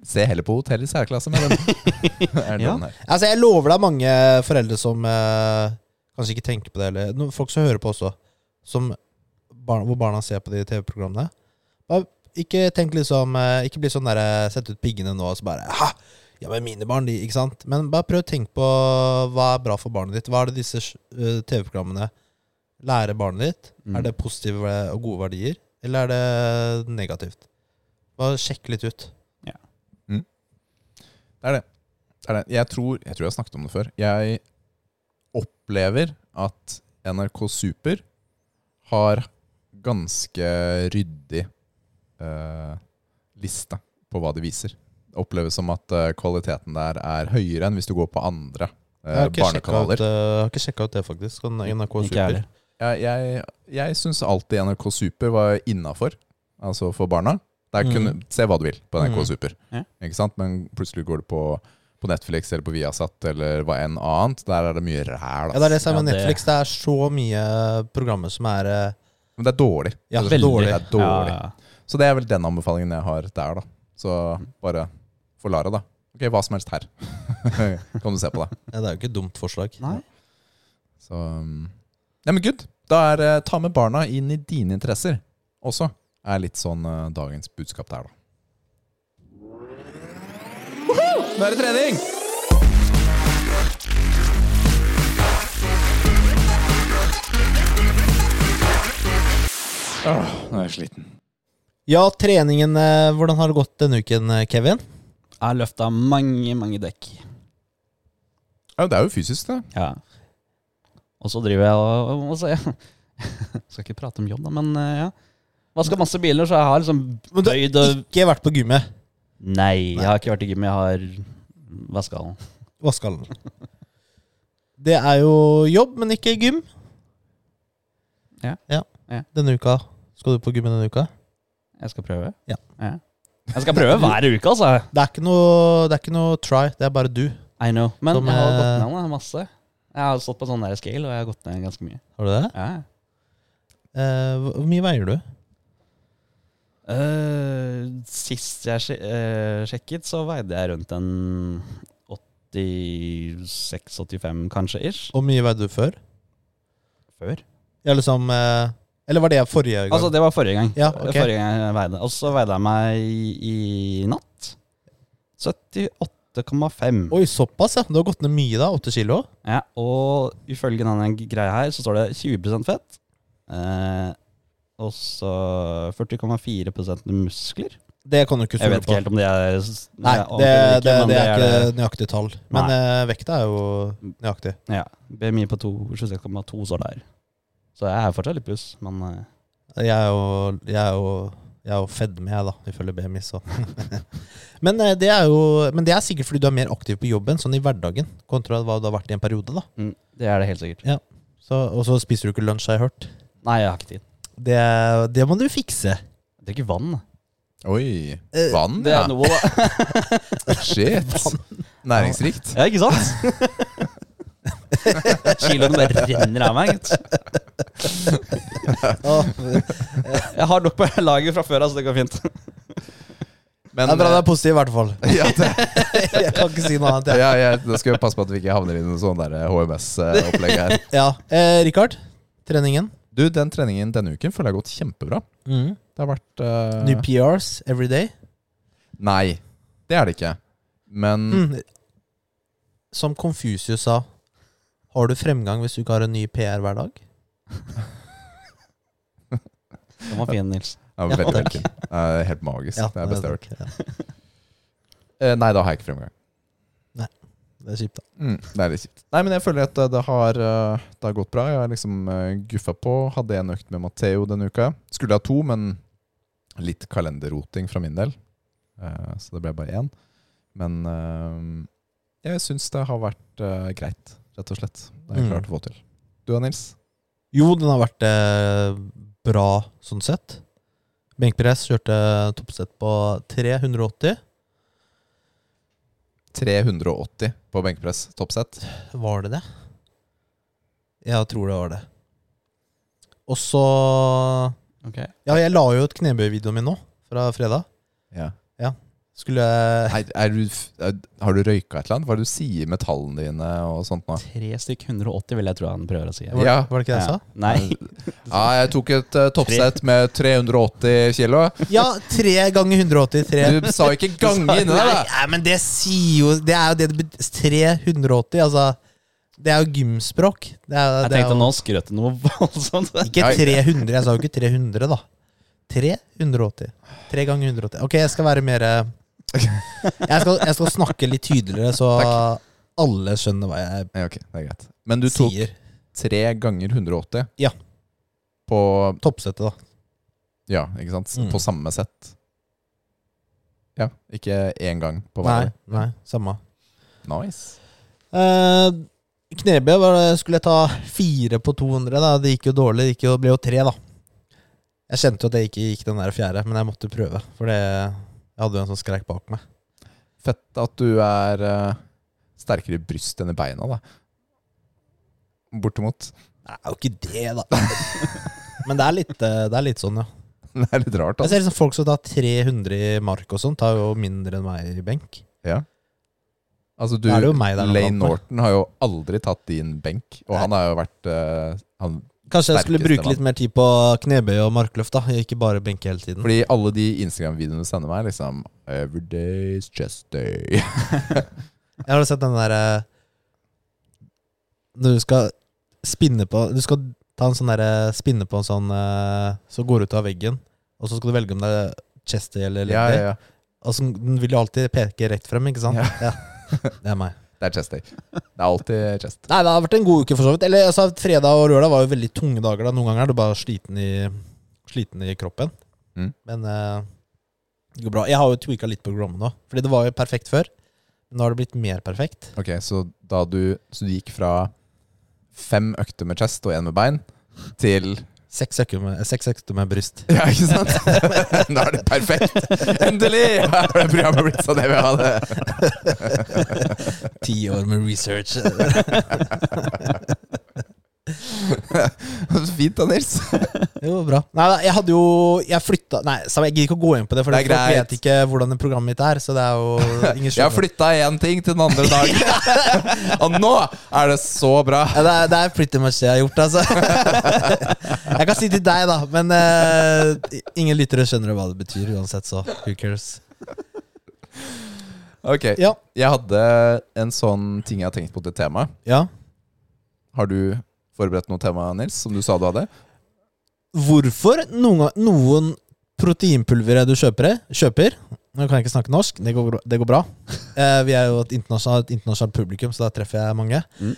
Se heller på Hotell i særklasse med den. er Ja. den her. Altså, jeg lover deg mange foreldre som eh, kanskje ikke tenker på det, eller no, folk som hører på også, som barna, hvor barna ser på de TV-programmene. Ikke tenk liksom eh, Ikke bli sånn derre Sett ut piggene nå og så bare ha, Ja, men minibarn, de, ikke sant? Men bare prøv å tenke på hva er bra for barnet ditt. Hva er det disse eh, TV-programmene lærer barnet ditt? Mm. Er det positive og gode verdier, eller er det negativt? Bare sjekk litt ut. Det er det. det, er det. Jeg, tror, jeg tror jeg har snakket om det før. Jeg opplever at NRK Super har ganske ryddig eh, liste på hva de viser. Det oppleves som at eh, kvaliteten der er høyere enn hvis du går på andre eh, jeg barnekanaler. ut, eh, jeg har ikke sjekket ut det, faktisk. Sånn NRK Super. Jeg, jeg, jeg syns alltid NRK Super var innafor, altså for barna. Der kunne, Se hva du vil på NRK Mm. Super. Ja. Ikke sant? Men plutselig går du på, på Netflix eller på Viasat eller hva enn annet. Der er det mye ræl. Ja, det er det som er med Netflix. Det er så mye programmer som er eh, Men det er dårlig. Ja, det er dårlig. Det er dårlig. Ja. Så det er vel den anbefalingen jeg har der, da. Så bare for Lara, da. Ok, hva som helst her. kan du se på det. ja, Det er jo ikke et dumt forslag. Nei. Så Nei, men good. Da er eh, ta med barna inn i dine interesser også. Er litt sånn uh, dagens budskap der, da. Nå er det trening! Åh, nå er jeg sliten. Ja, treningen. eh, Hvordan har det gått denne uken, eh, Kevin? Jeg har løfta mange, mange dekk. Ja, det er jo fysisk, det. Ja. Og så driver jeg og, og så, Skal ikke prate om jobb, da, men eh, ja. Vaska masse biler, så jeg har liksom Men du har bøyd og ikke vært på gymmet. Nei, jeg har ikke vært i gym. Jeg har vaska den. Det er jo jobb, men ikke gym. Ja. Ja. Denne uka. Skal du på gymmet denne uka? Jeg skal prøve. Ja. Jeg skal prøve hver uke, altså. Det er ikke noe, det er ikke noe try, det er bare du. I know. Men Som, jeg har eh, gått ned da, masse. Jeg har stått på sånn der scale, og jeg har gått ned ganske mye. Har du det? Ja. Eh, hvor mye veier du? Eh, sist jeg eh, sjekket, så veide jeg rundt en 86-85 kanskje, ish. Hvor mye veide du før? Før. Ja, liksom uh, Eller var det forrige gang? Altså, det var forrige gang. Ja, okay. Forrige gang jeg veide. Og så veide jeg meg i, i natt. 78,5. Oi, såpass, ja. Du har gått ned mye, da. 8 kilo. Ja, og ifølge denne greia her, så står det 20% fett. Eh, og så 40,4 muskler. Det kan du ikke Jeg vet ikke helt om det er Nei, det, det, det, det er ikke det. nøyaktig tall. Men eh, vekta er jo nøyaktig. Ja, BMI på to- 26,2 står der. Så jeg er fortsatt litt pluss, men eh, Jeg er jo, jeg er jo, jeg er jo fedme, jeg, da, ifølge BMI, så men, eh, det er jo, men det er sikkert fordi du er mer aktiv på jobben, sånn i hverdagen, kontra hva du har vært i en periode. da mm, det er det helt sikkert. så, Og så spiser du ikke lunsj, har jeg hørt. Nei, jeg har ikke tid. Det, det må du fikse. Drikke vann. Oi. Eh, Vann, Det ja. er noe, da. Shit. Næringsrikt. Ja, ikke sant? Kiloene bare renner av meg. gitt. Jeg har nok på lager fra før av, så det går fint. Men det er bra du eh, er positiv, i hvert fall. ja, det, Jeg kan ikke si noe annet. jeg. ja, jeg, Da skal vi passe på at vi ikke havner i noe sånn der HMS-opplegg her. Ja. Eh, Rikard, treningen? Du, den treningen denne uken føler jeg har gått kjempebra. Det har vært uh... Nye PRs every day? Nei, det er det ikke. Men Mm. Som Confucius sa, har du fremgang hvis du ikke har en ny PR hver dag? Den var fin, Nils. ja, veldig, veldig fin. Eh, helt magisk. det er det beste jeg har hørt. Ja, Eh, nei, da har jeg ikke fremgang. Det er kjipt, da. Mm, det er litt kjipt. Nei, men jeg føler at det, det, har, eh, det har gått bra. Jeg har liksom uh, guffa på. Hadde en økt med Matheo denne uka. Skulle ha to, men litt kalenderroting fra min del. Eh, så det ble bare én. Men eh, jeg syns det har vært eh, greit, rett og slett. Det har jeg Mm. klart å få til. Du da, Nils? Jo, den har vært eh, bra sånn sett. Benkpress kjørte toppsett på 380. 380 på benkpress, toppsett. Var det det? Jeg tror det var det. Og så Ok. Ja, jeg la jo ut knebøyvideoen min nå, fra fredag. Ja. Skulle jeg Er, er du, er, har du røyka et eller annet? Hva er det du sier med tallene dine og sånt nå? Tre stykk 180 vil jeg tro han prøver å si. Var, Ja. var det ikke det jeg Ja. sa? Nei, Ja, jeg tok et uh, toppsett med 380 kilo. Ja, tre ganger 180. Tre. Du sa ikke gange inni der, da! nei, men det sier jo Det er jo det det betyr. 380, altså. Det er jo gymspråk. Det er, jeg det er tenkte jo, nå skrøt du noe voldsomt. Ikke 300, jeg sa jo ikke 300, da. 380. Tre ganger 180. Ok, jeg skal være mer eh, jeg skal, jeg skal snakke litt tydeligere, så alle skjønner hva jeg Ja, okay, det er greit. Men du tok sier. tre ganger 180? Ja. På Toppsettet, da. Ja, ikke sant? Mm. På samme sett. Ja, ikke én gang på hver. nei, samme. Nice. Eh, knebøy det, skulle jeg ta fire på 200. da Det gikk jo dårlig. Det gikk jo, ble jo tre, da. Jeg kjente jo at jeg ikke gikk den der fjerde, men jeg måtte prøve. For det, jeg hadde en som skreik bak meg. Fett at du er uh, sterkere i brystet enn i beina, da. Bortimot. Det er jo ikke det, da. men det er litt, eh, det er litt sånn, ja. Det er litt rart, Jeg altså. ser liksom Folk som tar 300 i mark og sånn, tar jo mindre enn meg i benk. Ja. Altså, du, Da Lane. Norton har jo aldri tatt din benk, og han har jo vært uh, han, Kanskje jeg skulle bruke litt mer tid på knebøy og markløft, da. Ikke bare benke hele tiden. Fordi alle de Instagram-videoene du sender meg, liksom Everyday's chest day. Jeg har sett den derre Når du skal spinne på Du skal ta en sånn derre spinne på en sånn eh, Så går du ut av veggen, og så skal du velge om det er chest day eller leg ja, day. ja, ja. Og så den vil jo alltid peke rett frem, ikke sant? Ja. Ja. Det er meg. Det er chest day. Det er alltid chest. Nei, det har vært en god uke, for så vidt. Eller altså, fredag og lørdag var jo veldig tunge dager. da Noen ganger er du bare sliten i, sliten i kroppen. Mm. Men eh, det går bra. Jeg har jo tweaka litt på programmet nå, Fordi det var jo perfekt før. Nå har det blitt mer perfekt. Ok, så da du, så du gikk fra fem økter med chest og én med bein, til Seks økter med, seks økter med bryst. Ja, ikke sant? da er det perfekt! Endelig har det programmet blitt sånn jeg vil ha det. Ti år med research. Fint da, Nils. det var bra. Nei, jeg hadde jo Jeg flytta Nei, jeg gidder ikke å gå inn på det, for Det folk greit. vet ikke hvordan det programmet mitt er. Så det er jo ingen Jeg har flytta én ting til den andre dagen, og nå er det så bra. Ja, det, er, det er pretty much det jeg har gjort, altså. jeg kan si til deg, da, men uh, ingen lyttere skjønner hva det betyr uansett, så who cares. Ok, Ja. Jeg hadde en sånn ting jeg har tenkt på til temaet. ja. Har du forberedt noe tema, Nils, som du sa du hadde? Hvorfor noen, noen proteinpulvere du kjøper, kjøper Nå kan jeg ikke snakke norsk, det går, det går bra. Eh, vi er jo et internasjonalt, et internasjonalt publikum, så da treffer jeg mange. Mm.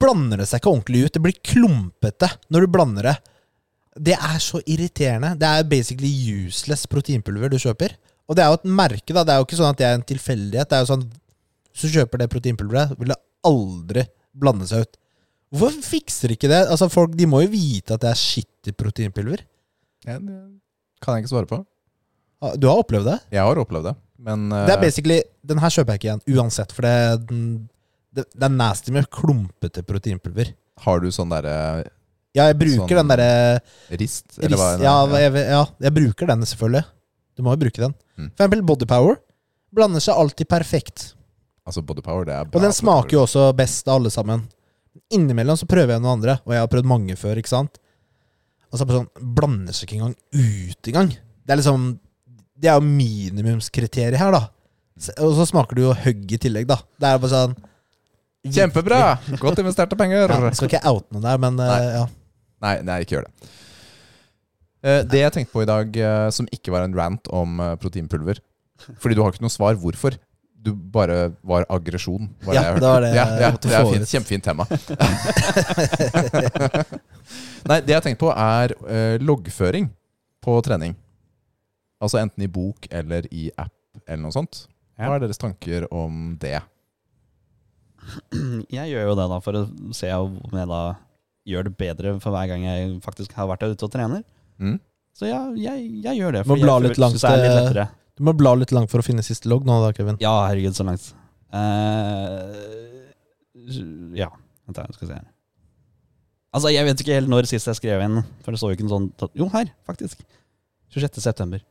Blander det seg ikke ordentlig ut. Det blir klumpete når du blander det. Det er så irriterende. Det er basically useless proteinpulver du kjøper. Og det er jo et merke, da. Det er jo ikke sånn at det er en tilfeldighet. Det er jo sånn Hvis du kjøper det proteinpulveret, vil det aldri blande seg ut. Hvorfor fikser ikke det? Altså folk, De må jo vite at det er skittig proteinpulver. Ja, det kan jeg ikke svare på. Ah, Du har opplevd det? Jeg har opplevd det, men uh, Det er basically Den her kjøper jeg ikke igjen, uansett. For det, den, det, det er nasty med klumpete proteinpulver. har du sånn derre Ja, jeg bruker Sånn den derre rist? ris- hva er det? ja, jeg, ja, jeg bruker den selvfølgelig. Du må jo bruke den. Mm. For eksempel Bodypower Blander seg alltid perfekt. Altså Bodypower, det er bra. Og den smaker jo også best av alle sammen. Innimellom så prøver jeg noen andre, og jeg har prøvd mange før. ikke sant? Og så er det sånn, blander seg ikke engang ut engang. Det er liksom Det er jo minimumskriteriet her, da. Og så smaker du jo hugg i tillegg, da. Det er bare sånn Kjempebra! Godt investerte penger. Ja, jeg skal ikke oute noen der, men nei. Nei. ja. Nei, nei, ikke gjør det. Uh, det jeg tenkte på i dag, uh, som ikke var en rant om eh, proteinpulver Fordi du har ikke noe svar hvorfor. Du bare var aggresjon. Var Ja, det var det ja, ja, det er fint. Kjempefint tema. Nei, det jeg har tenkt på, er eh, loggføring på trening. Altså enten i bok eller i app eller noe sånt. Hva er deres tanker om det? Jeg gjør jo det da for å se om jeg da gjør det bedre for hver gang jeg faktisk har vært der ute og trener. Mm? Så ja, jeg, jeg gjør det. Må fordi bla litt langt, det Du må bla litt langt for å finne siste logg nå, da, Kevin. Ja, herregud, så langt. Uh, ja, vent jeg skal vi se her. Altså, jeg vet ikke helt når sist jeg skrev inn, for det så jo ikke en sånn Jo, her, faktisk. 26. september.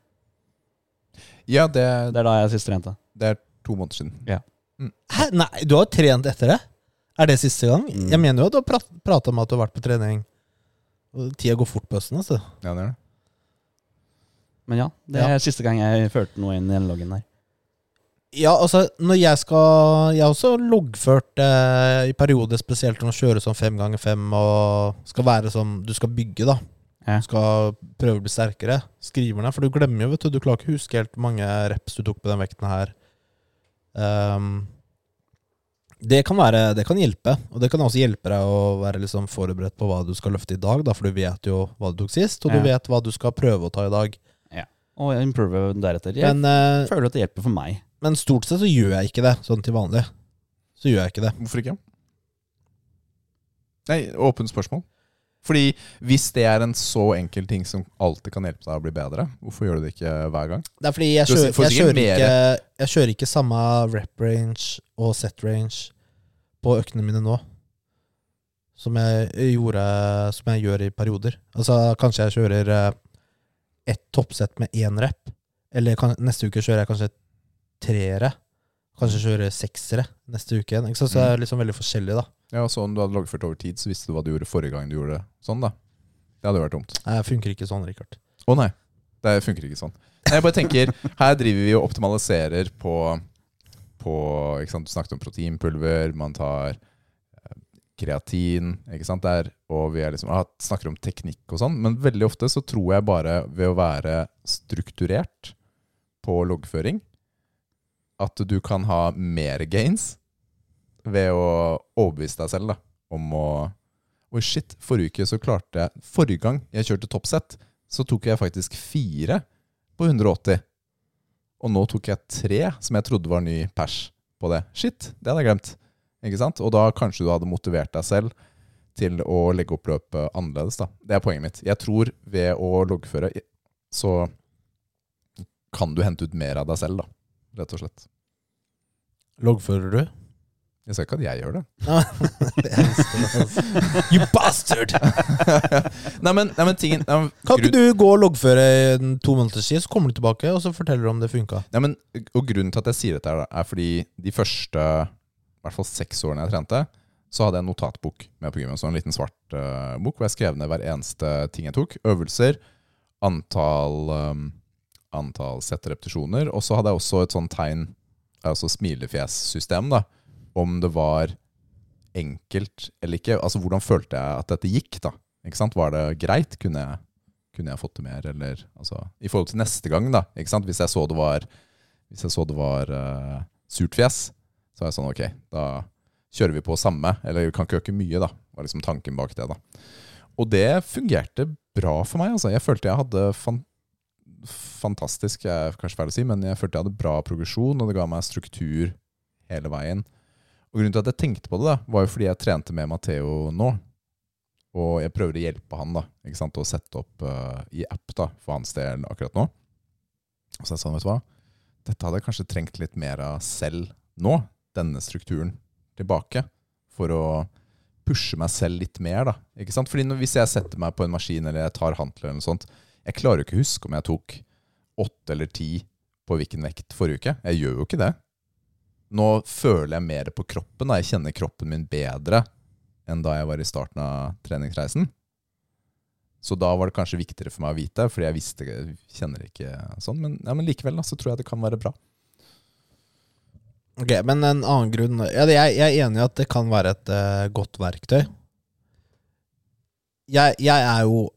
Ja, det, Det er da jeg sist trente. det er to måneder siden. Hæ? Nei, du har trent etter det? Er det siste gang? Mm. Jeg mener jo at du har prat, prata om at du har vært på trening. Og Tida går fort på høsten. Altså. Ja, det er det. Men ja, det er siste gang jeg førte noe inn i den loggen der. Ja, altså, når jeg skal Jeg har også loggført eh, i perioder, spesielt når man kjører sånn fem ganger fem og skal være sånn Du skal bygge, da. Ja. Du skal prøve å bli sterkere. Skriver ned, for du glemmer jo, vet du. Du klarer ikke å huske helt hvor mange reps du tok på den vekten her. Um, det kan være Det kan hjelpe. Og det kan også hjelpe deg å være liksom forberedt på hva du skal løfte i dag, da, for du vet jo hva du tok sist, og Ja. du vet hva du skal prøve å ta i dag. Og improve deretter. Jeg Men, eh, føler at det hjelper for meg. men stort sett så gjør jeg ikke det, sånn til vanlig. Så gjør jeg ikke det. Hvorfor ikke? Nei, åpent spørsmål. Fordi hvis det er en så enkel ting som alltid kan hjelpe deg å bli bedre, hvorfor gjør du det ikke hver gang? Det er fordi jeg kjører, jeg kjører, ikke, jeg kjører ikke samme rep range og set range på øktene mine nå. Som jeg gjorde Som jeg gjør i perioder. Altså Kanskje jeg kjører eh, ett toppsett med én rep. Eller kan, neste uke kjører jeg kanskje treere. Kanskje kjører seksere neste uke igjen. Så det er liksom veldig forskjellig, da. Ja, så Om du hadde loggført over tid, så visste du hva du gjorde forrige gang du gjorde det sånn, da. Det hadde jo vært dumt. Nei, Det funker ikke sånn, Richard. Å nei, det funker ikke sånn. Nei, jeg bare tenker, Her driver vi og optimaliserer på, på ikke sant? Du snakket om proteinpulver, man tar kreatin ikke sant? Der, og vi liksom, ah, snakker om teknikk og sånn. Men veldig ofte så tror jeg bare ved å være strukturert på loggføring, at du kan ha mer gains ved å overbevise deg selv da, om å Oi, shit, forrige uke så klarte jeg Forrige gang jeg kjørte toppsett, så tok jeg faktisk fire på 180. Og nå tok jeg tre som jeg trodde var ny pers på det. Shit, det hadde jeg glemt. Ikke sant? Og da kanskje du hadde motivert deg selv til å legge opp løpet annerledes. da. Det er poenget mitt. Jeg tror ved å loggføre så kan du hente ut mer av deg selv, da. Rett og slett. Loggfører du? Jeg sa ikke at jeg gjør det. You bastard! nei, men, nei, men tingen nei, men, Kan grunn- ikke du gå og loggføre to måneders tid, så kommer du tilbake og så forteller du om det funka? Ja, men, og grunnen til at jeg sier dette, er fordi de første i hvert fall seks årene jeg trente, så hadde jeg en notatbok med på gymmet. Så en liten svart uh, bok hvor jeg skrev ned hver eneste ting jeg tok. Øvelser, antall, um, antall sett repetisjoner. Og så hadde jeg også et sånn tegn, altså smilefjessystem. Om det var enkelt eller ikke. Altså hvordan følte jeg at dette gikk, da. Ikke sant? Var det greit? Kunne jeg, kunne jeg fått til mer, eller altså I forhold til neste gang, da. Ikke sant? Hvis jeg så det var hvis jeg så det var uh, surt fjes, så er jeg sånn ok, da kjører vi på samme. Eller vi kan ikke øke mye, da. var liksom tanken bak det. da. Og det fungerte bra for meg. altså. Jeg følte jeg hadde fan fantastisk, jeg er kanskje feil å si, men jeg følte jeg hadde bra progresjon, og det ga meg struktur hele veien. Og Grunnen til at jeg tenkte på det, da, var jo fordi jeg trente med Matheo nå. Og jeg prøver å hjelpe han da, ikke sant, å sette opp uh, i app da, for hans del akkurat nå. Og så jeg sånn, vet du hva? Dette hadde jeg kanskje trengt litt mer av selv nå, denne strukturen tilbake, for å pushe meg selv litt mer. da, ikke sant? Fordi Hvis jeg setter meg på en maskin eller jeg tar hantler, eller noe sånt, jeg klarer jo ikke å huske om jeg tok åtte eller ti på hvilken vekt forrige uke. Jeg gjør jo ikke det. Nå føler jeg mer på kroppen. da, Jeg kjenner kroppen min bedre enn da jeg var i starten av treningsreisen. Så da var det kanskje viktigere for meg å vite, fordi jeg visste, kjenner ikke sånn. Men, ja, men likevel da, så tror jeg det kan være bra. Ok, Men en annen grunn ja, jeg, jeg er enig i at det kan være et uh, godt verktøy. Jeg, jeg er jo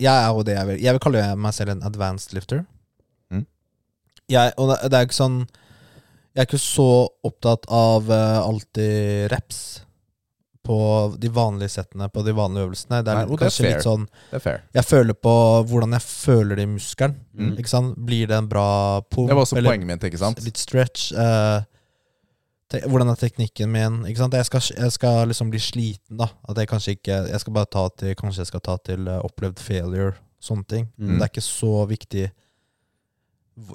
Jeg er jo det jeg vil Jeg vil kalle meg selv en advanced lifter. Mm. Jeg, og det, det er ikke sånn Jeg er ikke så opptatt av uh, alltid reps på de vanlige settene, på de vanlige øvelsene. Det er, Nei, kanskje det er litt sånn Det er fair. Jeg føler på hvordan jeg føler det i muskelen. Mm. Ikke sant? Blir det en bra pump? Det var også eller- poenget mitt, ikke sant? Litt stretch. eh, te hvordan er teknikken min? Ikke sant? Jeg skal, jeg skal liksom bli sliten, da. At jeg kanskje ikke Jeg skal bare ta til Kanskje jeg skal ta til uh, opplevd failure. Sånne ting. Mm. Det er ikke så viktig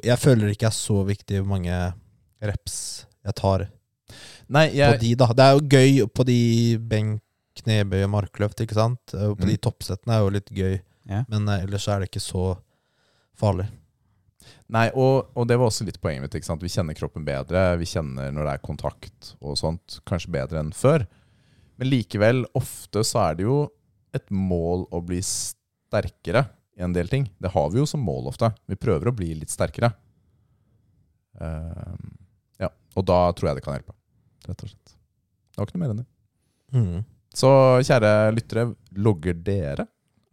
Jeg føler det ikke er så viktig hvor mange reps jeg tar Nei, på de, da. Det er jo gøy på de benk, knebøy og markløft, ikke sant? På På de Mm. toppsettene er jo litt gøy, Ja. men eh, ellers er det ikke så farlig. Nei, og, og det var også litt poenget mitt. ikke sant? Vi kjenner kroppen bedre, vi kjenner når det er kontakt og sånt, kanskje bedre enn før. Men likevel, ofte så er det jo et mål å bli sterkere i en del ting. Det har vi jo som mål ofte. Vi prøver å bli litt sterkere. Uh, ja, og da tror jeg det kan hjelpe, rett og slett. Det var ikke noe mer enn det. Mm. Så kjære lyttere, logger dere?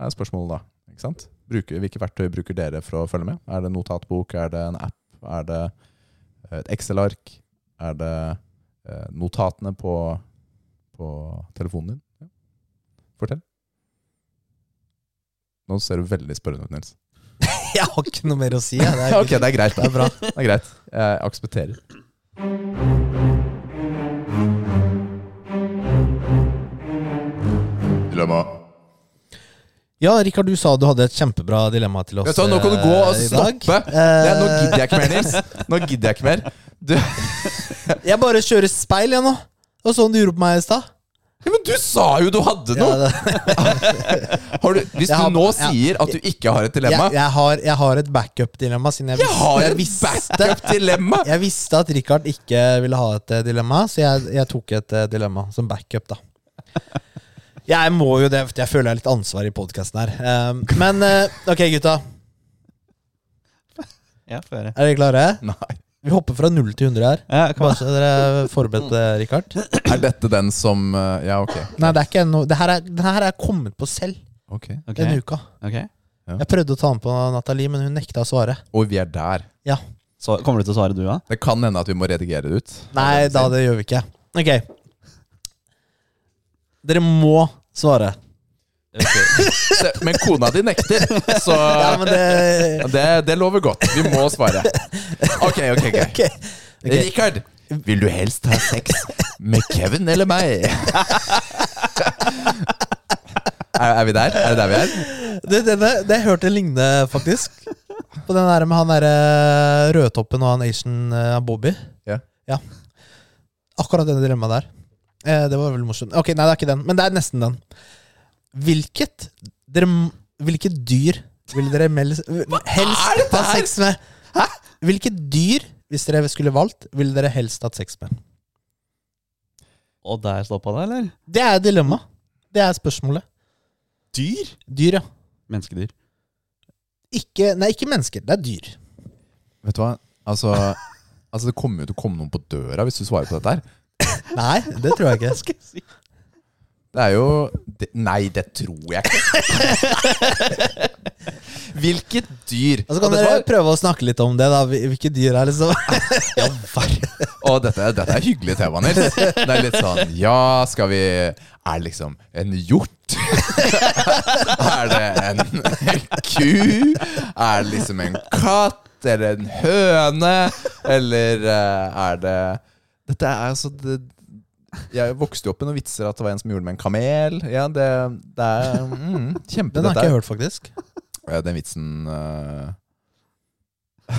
Er spørsmålet da. Ikke sant? Bruker, hvilke verktøy bruker dere for å følge med? Er det notatbok? Er det en app? Er det et Excel-ark? Er det eh, notatene på, på telefonen din? Ja. Fortell. Nå ser du veldig spørrende ut, Nils. Jeg har ikke noe mer å si. Det er, Ok, det er greit. det er bra. Det er greit. Jeg aksepterer. Dilemma. Ja, Rikard, du sa du hadde et kjempebra dilemma til oss Vet du Nå kan du gå og eh, dag. stoppe. Eh, Ja, nå gidder jeg ikke mer, Nils. Nå gidder jeg ikke mer. Du, Jeg bare kjører speil, jeg nå. Det var sånn du gjorde på meg i stad. ja, men du sa jo du hadde noe! du, hvis har- du nå sier at du ikke har et dilemma jeg, jeg, har, har et backup-dilemma. Jeg, Jeg har et backup-dilemma! jeg visste at Rikard ikke ville ha et eh, dilemma, så jeg, jeg tok et eh, dilemma som backup, da. Jeg må jo det, for jeg føler jeg har litt ansvar i podkasten her. Um, men eh, ok, gutta. Ja, få høre. Er dere klare? Nei. Vi hopper fra 0 til 100 her. Ja, Bare så dere er forberedt, Richard. Rikard. Er dette den som eh, Ja, ok. Nei, det er ikke noe det her er, Den her er jeg kommet på selv Ok. Ok, denne uka. ok. Jeg prøvde å ta den på Nathalie, men hun nekta å svare. Og vi er der. Ja. Så kommer du til å svare, du, da? Det kan hende at vi må redigere det ut. Nei, da det gjør vi ikke. Ok. Dere må svare. Okay. Men kona di nekter, så Ja, men det det, det lover godt. Vi må svare. Ok, ok, ok. okay. okay. Rikard, vil du helst ha sex med Kevin eller meg? Er, er vi der? Er det der vi er? Det, denne, det jeg hørte ligne, faktisk. På den der med han derre rødtoppen og han Asian eh, Bobby. Ja. ja. Akkurat denne dilemmaet der. Eh, det var veldig morsomt. Ok, nei, det er ikke den, men det er nesten den. Hvilket dere, Hvilket dyr vil dere melde, helst ha sex med? Hæ? Hvilket dyr, hvis dere skulle valgt, ville dere helst hatt sex med? Og der stoppa det, eller? Det er dilemma. Det er spørsmålet. Dyr? Dyr, ja. Menneskedyr. Ikke, nei, ikke mennesker. Det er dyr. Vet du hva? Altså, altså Det kommer jo til å komme noen på døra hvis du svarer på dette her. Nei, det tror jeg ikke. skal jeg si? Det er jo det, Nei, det tror jeg ikke. Hvilket dyr? Og så kan dere var... prøve å snakke litt om det. da Hvilke dyr er liksom Og dette, dette er hyggelig tema, Nils. Det er litt sånn Ja, skal vi Er det liksom en hjort? er det en ku? Er det liksom en katt? Eller en høne? Eller eh, er det Dette er altså det, Jeg vokste jo opp med noen vitser at det var en som gjorde det med en kamel. Ja, det, det er mm, kjempe Den har ikke jeg hørt, faktisk. Ja, Den vitsen uh...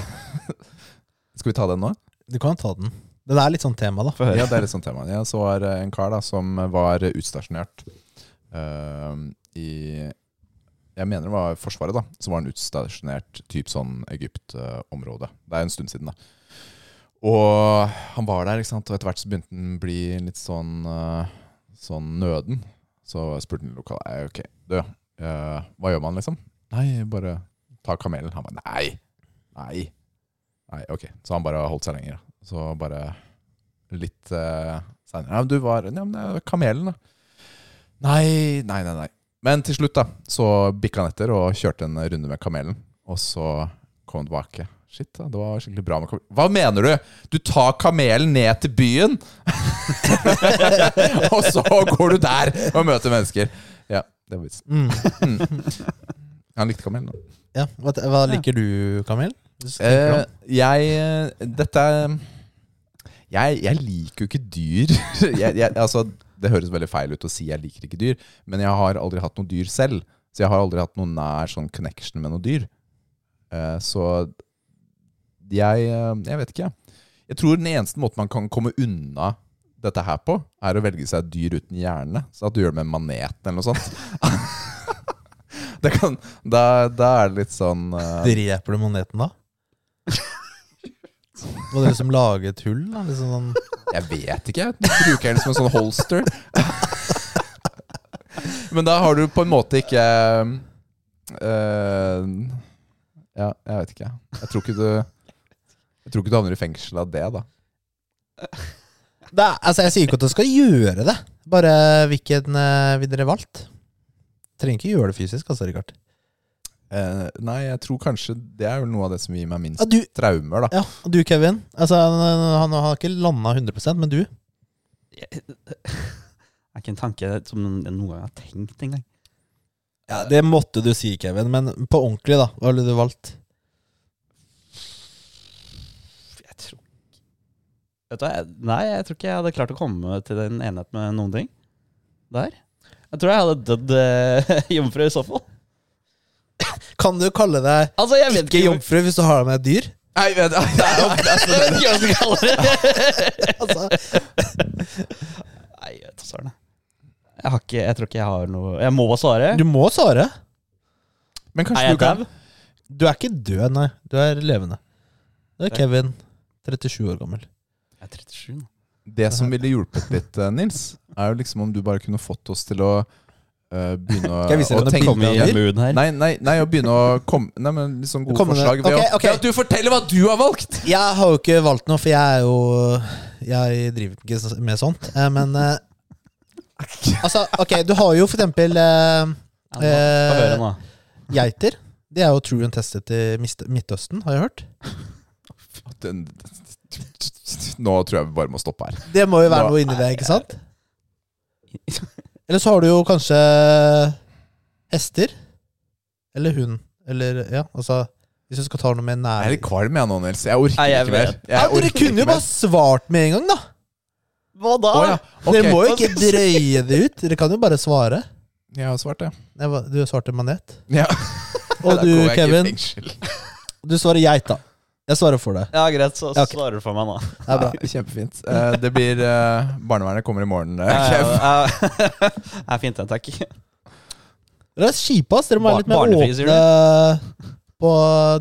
Skal vi ta den nå? Du kan ta den. Det er litt sånn tema, da. Ja, det er litt sånn tema. Ja, så var det en kar da som var utstasjonert uh, i Jeg mener det var Forsvaret, da. Så var han utstasjonert typ sånn Egypt-område. Det er en stund siden, da. Og han var der, ikke sant? og etter hvert så begynte han å bli litt sånn eh, Sånn nøden. Så spurte han lokale «Ei, Ok, du, uh, hva gjør man, liksom? Nei, bare ta kamelen. Han bare nei. Nei. Nei, ok. Så han bare holdt seg lenger. Så bare litt uh, seinere Ja, du var Ja, men det er kamelen, da. Nei, nei, nei. nei. Men til slutt, da, så bikka han etter og kjørte en runde med kamelen. Og så kom han tilbake. Shit, da, det var skikkelig bra med kamelen. Hva mener du? Du tar kamelen ned til byen, og så går du der og møter mennesker. Ja, det var vitsen. Mm. Han likte kamelen. da. Ja, hva, hva liker du, Kamel? Eh, jeg eh, Dette jeg, jeg liker jo ikke dyr. jeg, jeg, altså, det høres veldig feil ut å si jeg liker ikke dyr, men jeg har aldri hatt noe dyr selv. Så jeg har aldri hatt noen nær sånn connection med noe dyr. Eh, så jeg eh, Jeg vet ikke, jeg. Tror den eneste måten man kan komme unna dette her på, er å velge seg et dyr uten hjerne. Så at du gjør det med en manet eller noe sånt. det kan, da, da er det litt sånn uh... Dreper du maneten da? Må det liksom lage et hull? Da? Liksom sånn. Jeg vet ikke. Du bruker den som en sånn holster. Men da har du på en måte ikke uh, Ja, jeg vet ikke. Jeg tror ikke du Jeg tror ikke du havner i fengsel av det, da. Det er, altså, jeg sier ikke at du skal gjøre det. Bare hvilken uh, vil dere valgt? Trenger ikke gjøre det fysisk, altså, Rikard. Eh, nei, jeg tror kanskje det er vel noe av det som gir meg minst Ja, du, traumer, da. ja, og du, Kevin. Altså, han, han har ikke landa 100% men du? Det er ikke en tanke som jeg noen gang har tenkt engang. Ja, Det måtte du si, Kevin. Men på ordentlig, da. Hva ville du valgt? Jeg tror ikke Vet du hva, Nei, jeg tror ikke jeg hadde klart å komme til den enighet med noen ting der. Jeg tror jeg hadde dødd eh, jomfru i så fall. Kan du kalle deg Altså, jeg vet ikke jomfru hvis du har deg med et dyr? Nei, vet, det er jo altså, Jeg vet ikke hva jeg skal kalle det. Altså, Nei, jeg vet da søren. jeg. Jeg, har ikke, jeg tror ikke jeg har noe Jeg må svare. du må svare. Men Er kanskje jeg du kan dau? Du er ikke død, nei. Du er levende. Det er Kevin. 37 år gammel. Jeg er 37 nå. Det som ville hjulpet litt, eh, Nils, er jo liksom om du bare kunne fått oss til å uh, begynne å, Skal jeg vise deg å noen tenke Kom i bilder? mood her. Nei, nei, nei, å begynne å komme Nei, men liksom gode Komme forslag ved okay, å ok. at Du forteller hva du har valgt! Jeg har jo ikke valgt noe, for jeg er jo Jeg driver ikke med sånt. Eh, Men uh, Altså, ok, du har jo for eksempel uh, uh, geiter. Det er jo true and tested i Midtøsten, har jeg hørt. Den, nå tror jeg vi bare må stoppe her. Det må jo være Nå- noe inni det, ikke sant? Eller så har du jo kanskje hester. Eller hund. Eller ja, altså Hvis du skal ta noe med Jeg er nær... litt kvalm jeg nå, Nils. Jeg orker Nei, jeg ikke mer. vet. Jeg Ja, dere kunne jo mer. bare svart med en gang, da! Hva da? Oh, ja. okay. Dere må jo ikke drøye det ut. Dere kan jo bare svare. Jeg har svart det. Du har Du svarte manet. Ja. Og du, Kevin, du svarer geit, da. Jeg svarer for det. Ja, greit, så Ja, ok. svarer du for meg nå. Det er bra. Kjempefint. Eh, det blir eh, Barnevernet kommer i morgen. eh, Ja, Kev. ja, ja. Det er fint, det. Takk. Dere er kjipe, ass. Dere må være litt mer Barnefri, sier åpne på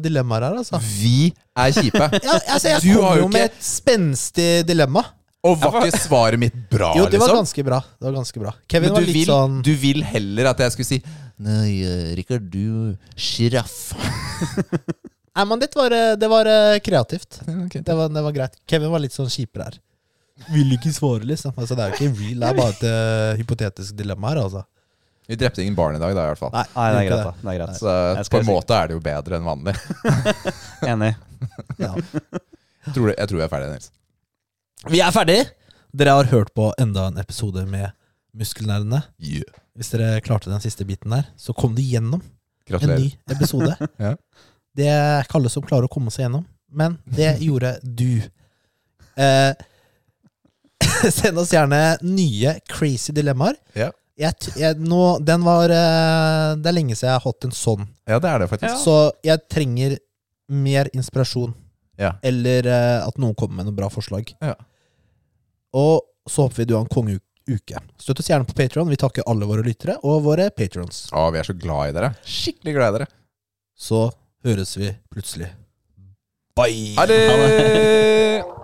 dilemmaer her, altså. Vi er kjipe. Ja, altså jeg Du kom jo jo med ikke- et spenstig dilemma. Og var ikke svaret mitt bra, Jo, det var liksom? ganske bra. Det var ganske bra. Kevin Men var du litt vil, sånn du vil heller at jeg skulle si Nei, eh, Rikard, du sjiraff. Nei, men det var, det var eh, kreativt. Okay. Det var, det var greit. Kevin var litt sånn kjipere her. Vil ikke svare, liksom. Altså, det er jo ikke real, det er bare et uh, hypotetisk dilemma her, altså. Vi drepte ingen barn i dag, da, i hvert fall. Nei, Nei, det er greit, da. Det er greit. Så på en måte er det jo bedre enn vanlig. Enig. Ja. Jeg tror, jeg tror vi er ferdige, Nils. Vi er ferdige! Dere har hørt på enda en episode med Muskelnerdene. Yeah. Hvis dere klarte den siste biten der, så kom de gjennom en ny episode. Ja. Det er ikke alle som klarer å komme seg gjennom, men det gjorde du. Eh, send oss gjerne nye crazy dilemmaer. Ja. Jeg, jeg, nå, den var eh, Det er lenge siden jeg har hatt en sånn, ja, det er det faktisk. så jeg trenger mer inspirasjon. Ja. Eller eh, at noen kommer med noen bra forslag. Ja. Og så håper vi du har en kongeuke. Støtt oss gjerne på Patron. Vi takker alle våre lyttere og våre patrons. Å, vi er så glad i dere. Skikkelig glad i dere. Så høres vi plutselig. Bye! Ha det!